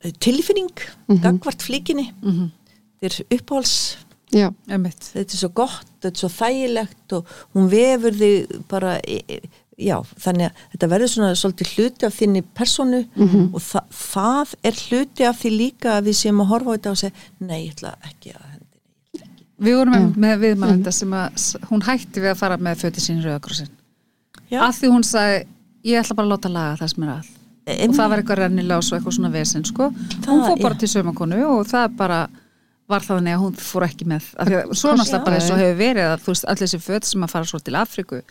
eh, tilfinning gagvart flíkinni. Mhm. þetta er uppáhalds. Já, emmitt, þetta er svo gott, þetta er svo þægilegt og hún vefur þig bara já, þannig að þetta verður svona svolítið hluti af þinni personu og þa það er hluti af því líka að við séum að horfa á þetta og segja, nei, ég ætla ekki að Við vorum mm. með viðmælenda sem að hún hætti við að fara með föti sín rauðakrossin. Já. Að því hún sagði, ég ætla bara að láta laga það sem er að. Og það var eitthvað rennilás og eitthvað svona vesen, sko. hún fór bara já. til saumakonu og það bara var það þannig að hún fór ekki með. Af því að Svo náttúrulega bara eins og hefur verið að þú veist, allir þessi föt sem að fara svo til Afríku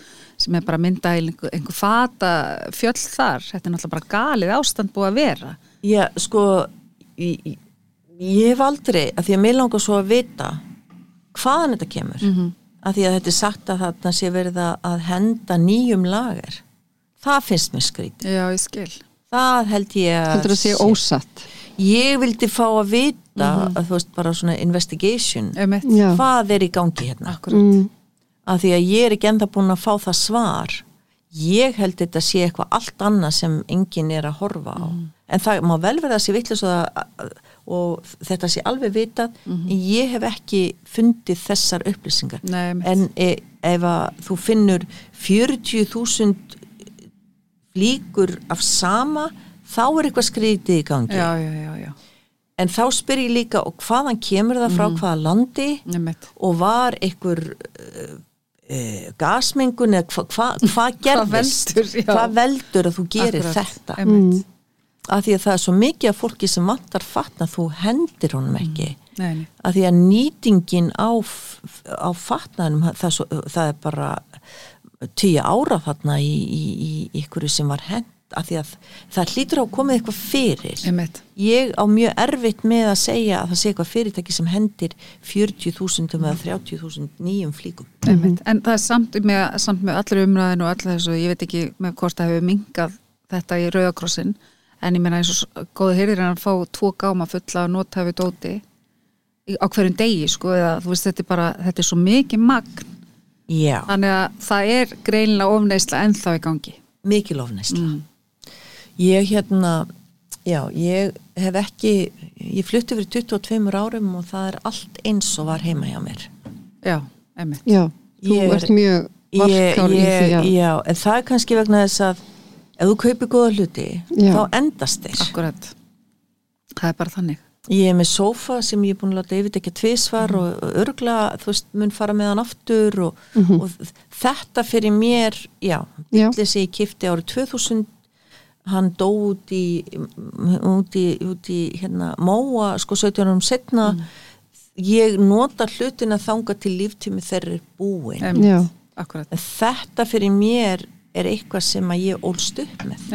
sem er bara mynda í einhver, einhver fata fjöll þar. Þetta er náttúrulega bara galið ástand búið að vera. Já, sko ég- ég hef aldrei, að því að mér langar svo að vita hvaðan þetta kemur. Mm -hmm. að því að þetta er sagt að þarna sé verið að- að henda nýjum lager. Það finnst mér skrít Já, ég skil. það held ég að heldur að sé ósatt. ég vildi fá að vita að þú veist bara svona investigation. Hvað er í gangi hérna? Akkurat. Mm, að því að ég er ekki enda búin að fá það svar. Ég held þetta sé eitthvað allt annað sem enginn er að horfa á. En það má vel verða að sé vitlis og, að- og þetta sé alveg vitað en ég hef ekki fundið þessar upplýsingar. Nei, en e, ef að þú finnur 40.000 flíkur af sama þá er eitthvað skrítið í gangi. Já, já, já, já. en þá spyr ég líka og hvaðan kemur það frá hvaða landi? Emmitt. og var einhver uh, uh, gasmengun eða hva, hva, hvað gerðist? veldur, hvað veldur að þú gerir Akkurat. þetta? Einmitt. Að því að það er svo mikið af fólki sem vantar fatna þú hendir honum ekki Nei, nei. að því að nýtingin á, á fatnaðinum það, er svo, það er bara tíu ára þarna í, í, í, í ykkur sem var hend að því að það hlýtur á að komið eitthvað fyrir Einmitt. ég á mjög erfitt með að segja að það sé eitthvað fyrirtæki sem hendir 40.000 eða 30.000 nýjum flíkum Einmitt. En það er samt með, samt með allir umræðinu og allir þessu, ég veit ekki með hvort það hefur mingað þetta í rauðakrossin en ég meina eins og góðu hyrðir en að fá tvo gáma fulla að nota við dóti á hverjum degi sko eða þú veist þetta er bara, þetta er svo mikið magn. Já, þannig að það er greinilega ofneisla ennþá í gangi. Mikil ofneisla ég hérna já, ég hef ekki ég flutti fyrir 22 árum og það er allt eins og var heima hjá mér. Já, einmitt. Já, þú Ég er- ert mjög varkár í því að já, en það er kannski vegna þess að ef þú kaupir góða hluti Já. þá endast þeir Akkurat. Það er bara þannig. ég er með sófa sem ég er búin að láta yfir ekki tvisvar Mhm. og örgla, þú veist, mun fara með hann aftur og, og þetta fyrir mér, já, bílið sem ég kifti árið 2000 hann dó út í út í, út í hérna, móa, sko 17 árum setna Mhm. ég nota hlutina þanga til líftími þeirra er búin þetta fyrir mér er eitthvað sem að ég ólst upp með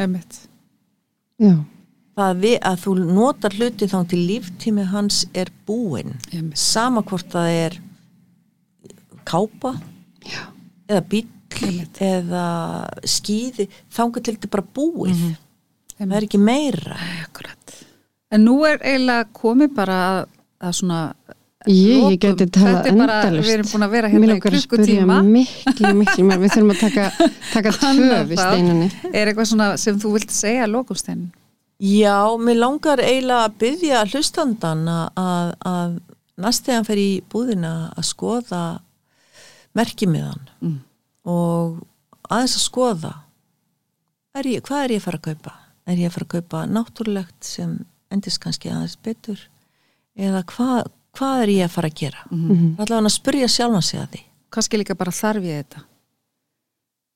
það við, að þú notar hluti þá til líftími hans er búin Einmitt. sama hvort það er kápa Já. eða bíll Einmitt. eða skýði þanga til þetta bara búið Mhm. það er ekki meira Akkurat. En nú er eiginlega komið bara að, að svona ég, lokum. ég geti talað Þetta er bara, endalust við erum búin að vera hérna í að klukkutíma. miklu, miklu mér Við þurfum að taka, taka tvö við steinunni. Er eitthvað svona sem þú vilt segja lókumstein? já, mér langar eiginlega að byggja hlustandan að, að næst þegar hann fer í búðina að skoða merkimiðan Mm. og aðeins að skoða er ég, hvað er ég að fara að kaupa? Er ég að fara að kaupa náttúrulegt sem endist kannski aðeins betur? Eða hvað, hvað er ég að fara að gera? Mm Mhm. -hmm. allavega að spurja sjálfan sig að því. Kannski líka bara þarf ég þetta.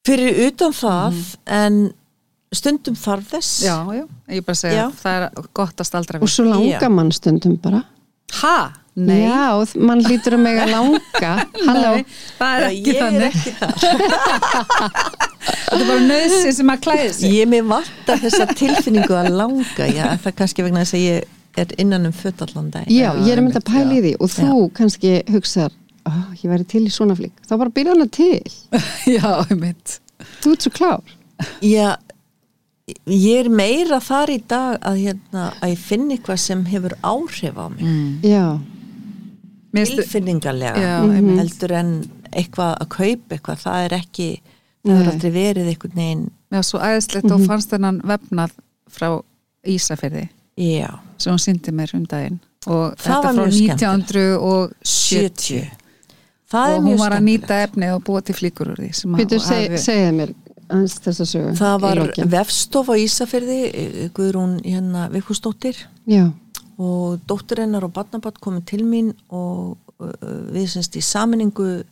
Fyrir utan það en stundum þarf þess. Já, já, ég bara segja Já. það er gott að staldra og við svo langa Já. mann stundum bara. Ha? Nei, já, og mann lítur að mega langa. Halló, það er ekki ég þannig. þetta er bara nöðsinn sem að klæði sig. Ég með vanta þessa tilfinningu að langa já, það er kannski vegna þess að ég er innan um föt allan dag já, ég er mynd að já. því og þú kannski hugsar oh, ég væri til í svona flík, þá bara byrja hana til. Já, ég mynd þú ert svo klár. Já, ég er meira þar í dag að, hérna, að ég finn eitthvað sem hefur áhrif á mig. Mm. já, tilfinningarlega Já, einmitt. heldur en eitthvað að kaupa eitthvað. Það er ekki, það er Nei. aldrei verið einhvern veginn, já, svo æðislegt og fannst þennan vefnað frá Ísafirði já. sem hún síndi mér um daginn. Og Það þetta frá mjög skemmtilegt. 1970 það og er hún mjög var að nýta efni og búa til flíkur úr því sem að- Pítur, hafi- segja mér það var vefstof á Ísafyrði Guðrún hérna Vikustóttir já, og dóttur hennar og barnabatt komið til mín og uh, við semst í saminningu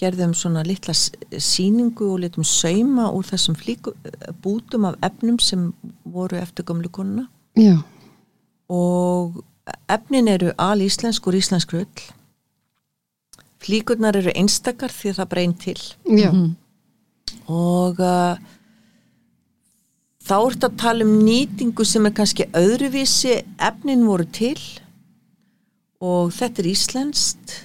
gerðum svona litla s- sýningu og litum sauma úr þessum flíku, bútum af efnum sem voru eftir gömlu konuna. Já, og efnin eru alíslensk úr íslensk rull. Flíkurnar eru einstakar því að það breyn til. Já. Mhm. og uh, þá ertu að tala um nýtingu sem er kannski öðruvísi. Efnin voru til. Og þetta er íslenskt.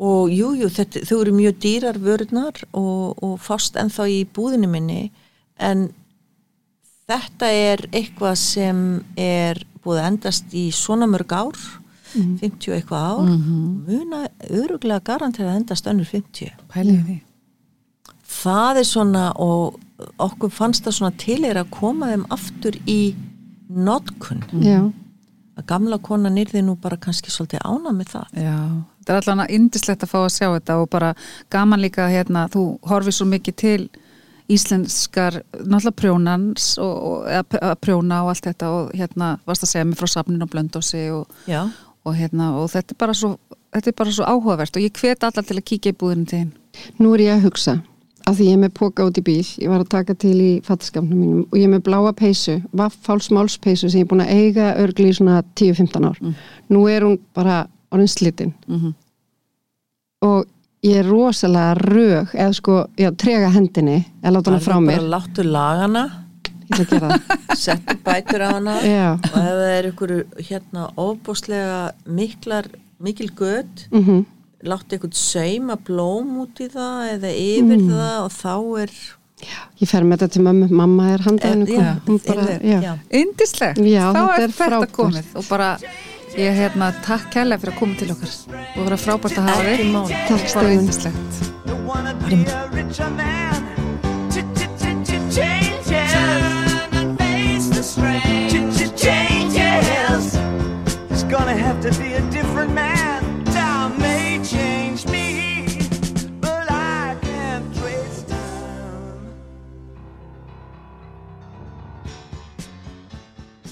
Og jújú, jú, þetta, þau eru mjög dýrar vörurnar og, og fást ennþá í búðinu minni. En þetta er eitthvað sem er búið að endast í svona mörg ár 50 og eitthvað ár muna öruglega garantera að endast önnur 50 pælið í því. Það er svona og okkur fannst það svona til er að koma þeim aftur í notkun. Já, að gamla konan yrði nú bara kannski svolítið ána með það. Já, þetta er allan indislegt að fá að sjá þetta og bara gaman líka hérna, þú horfið svo mikið til íslenskar, náttúrulega prjónans og, og eða, að prjóna og allt þetta og hérna varst að segja mér frá safnin og blöndósi og, og hérna og þetta er bara svo þetta er bara svo áhugavert og ég hvet allar til að kíkja í búðinu til hinn. nú er ég að hugsa af því ég er með póka út í bíl ég var að taka til í fattaskapnum mínum og ég er með bláa peysu, vaffálsmálspeysu sem ég er búin að eiga örgli í svona 10-15 ár. Nú er hún bara orðin slitinn Mm og ég er rosalega rög eða sko, já, trega hendinni eða láta hana frá mér. bara láttu lagana. Settu bætur á hana. Já, og ef það er ykkur hérna ofbúslega miklar mikil gött mhm. láttu ykkur sauma blóm út í það eða yfir það og þá er Ég fer með þetta til mömmu, mamma er handaðinu Eh, já, já. já. Indislegt, Já, þá er er þetta frábært. komið og bara Ég hérna, takk kærlega fyrir að koma til okkar og vera frábært að hafa þig Takk stöðun It's gonna have to be a different man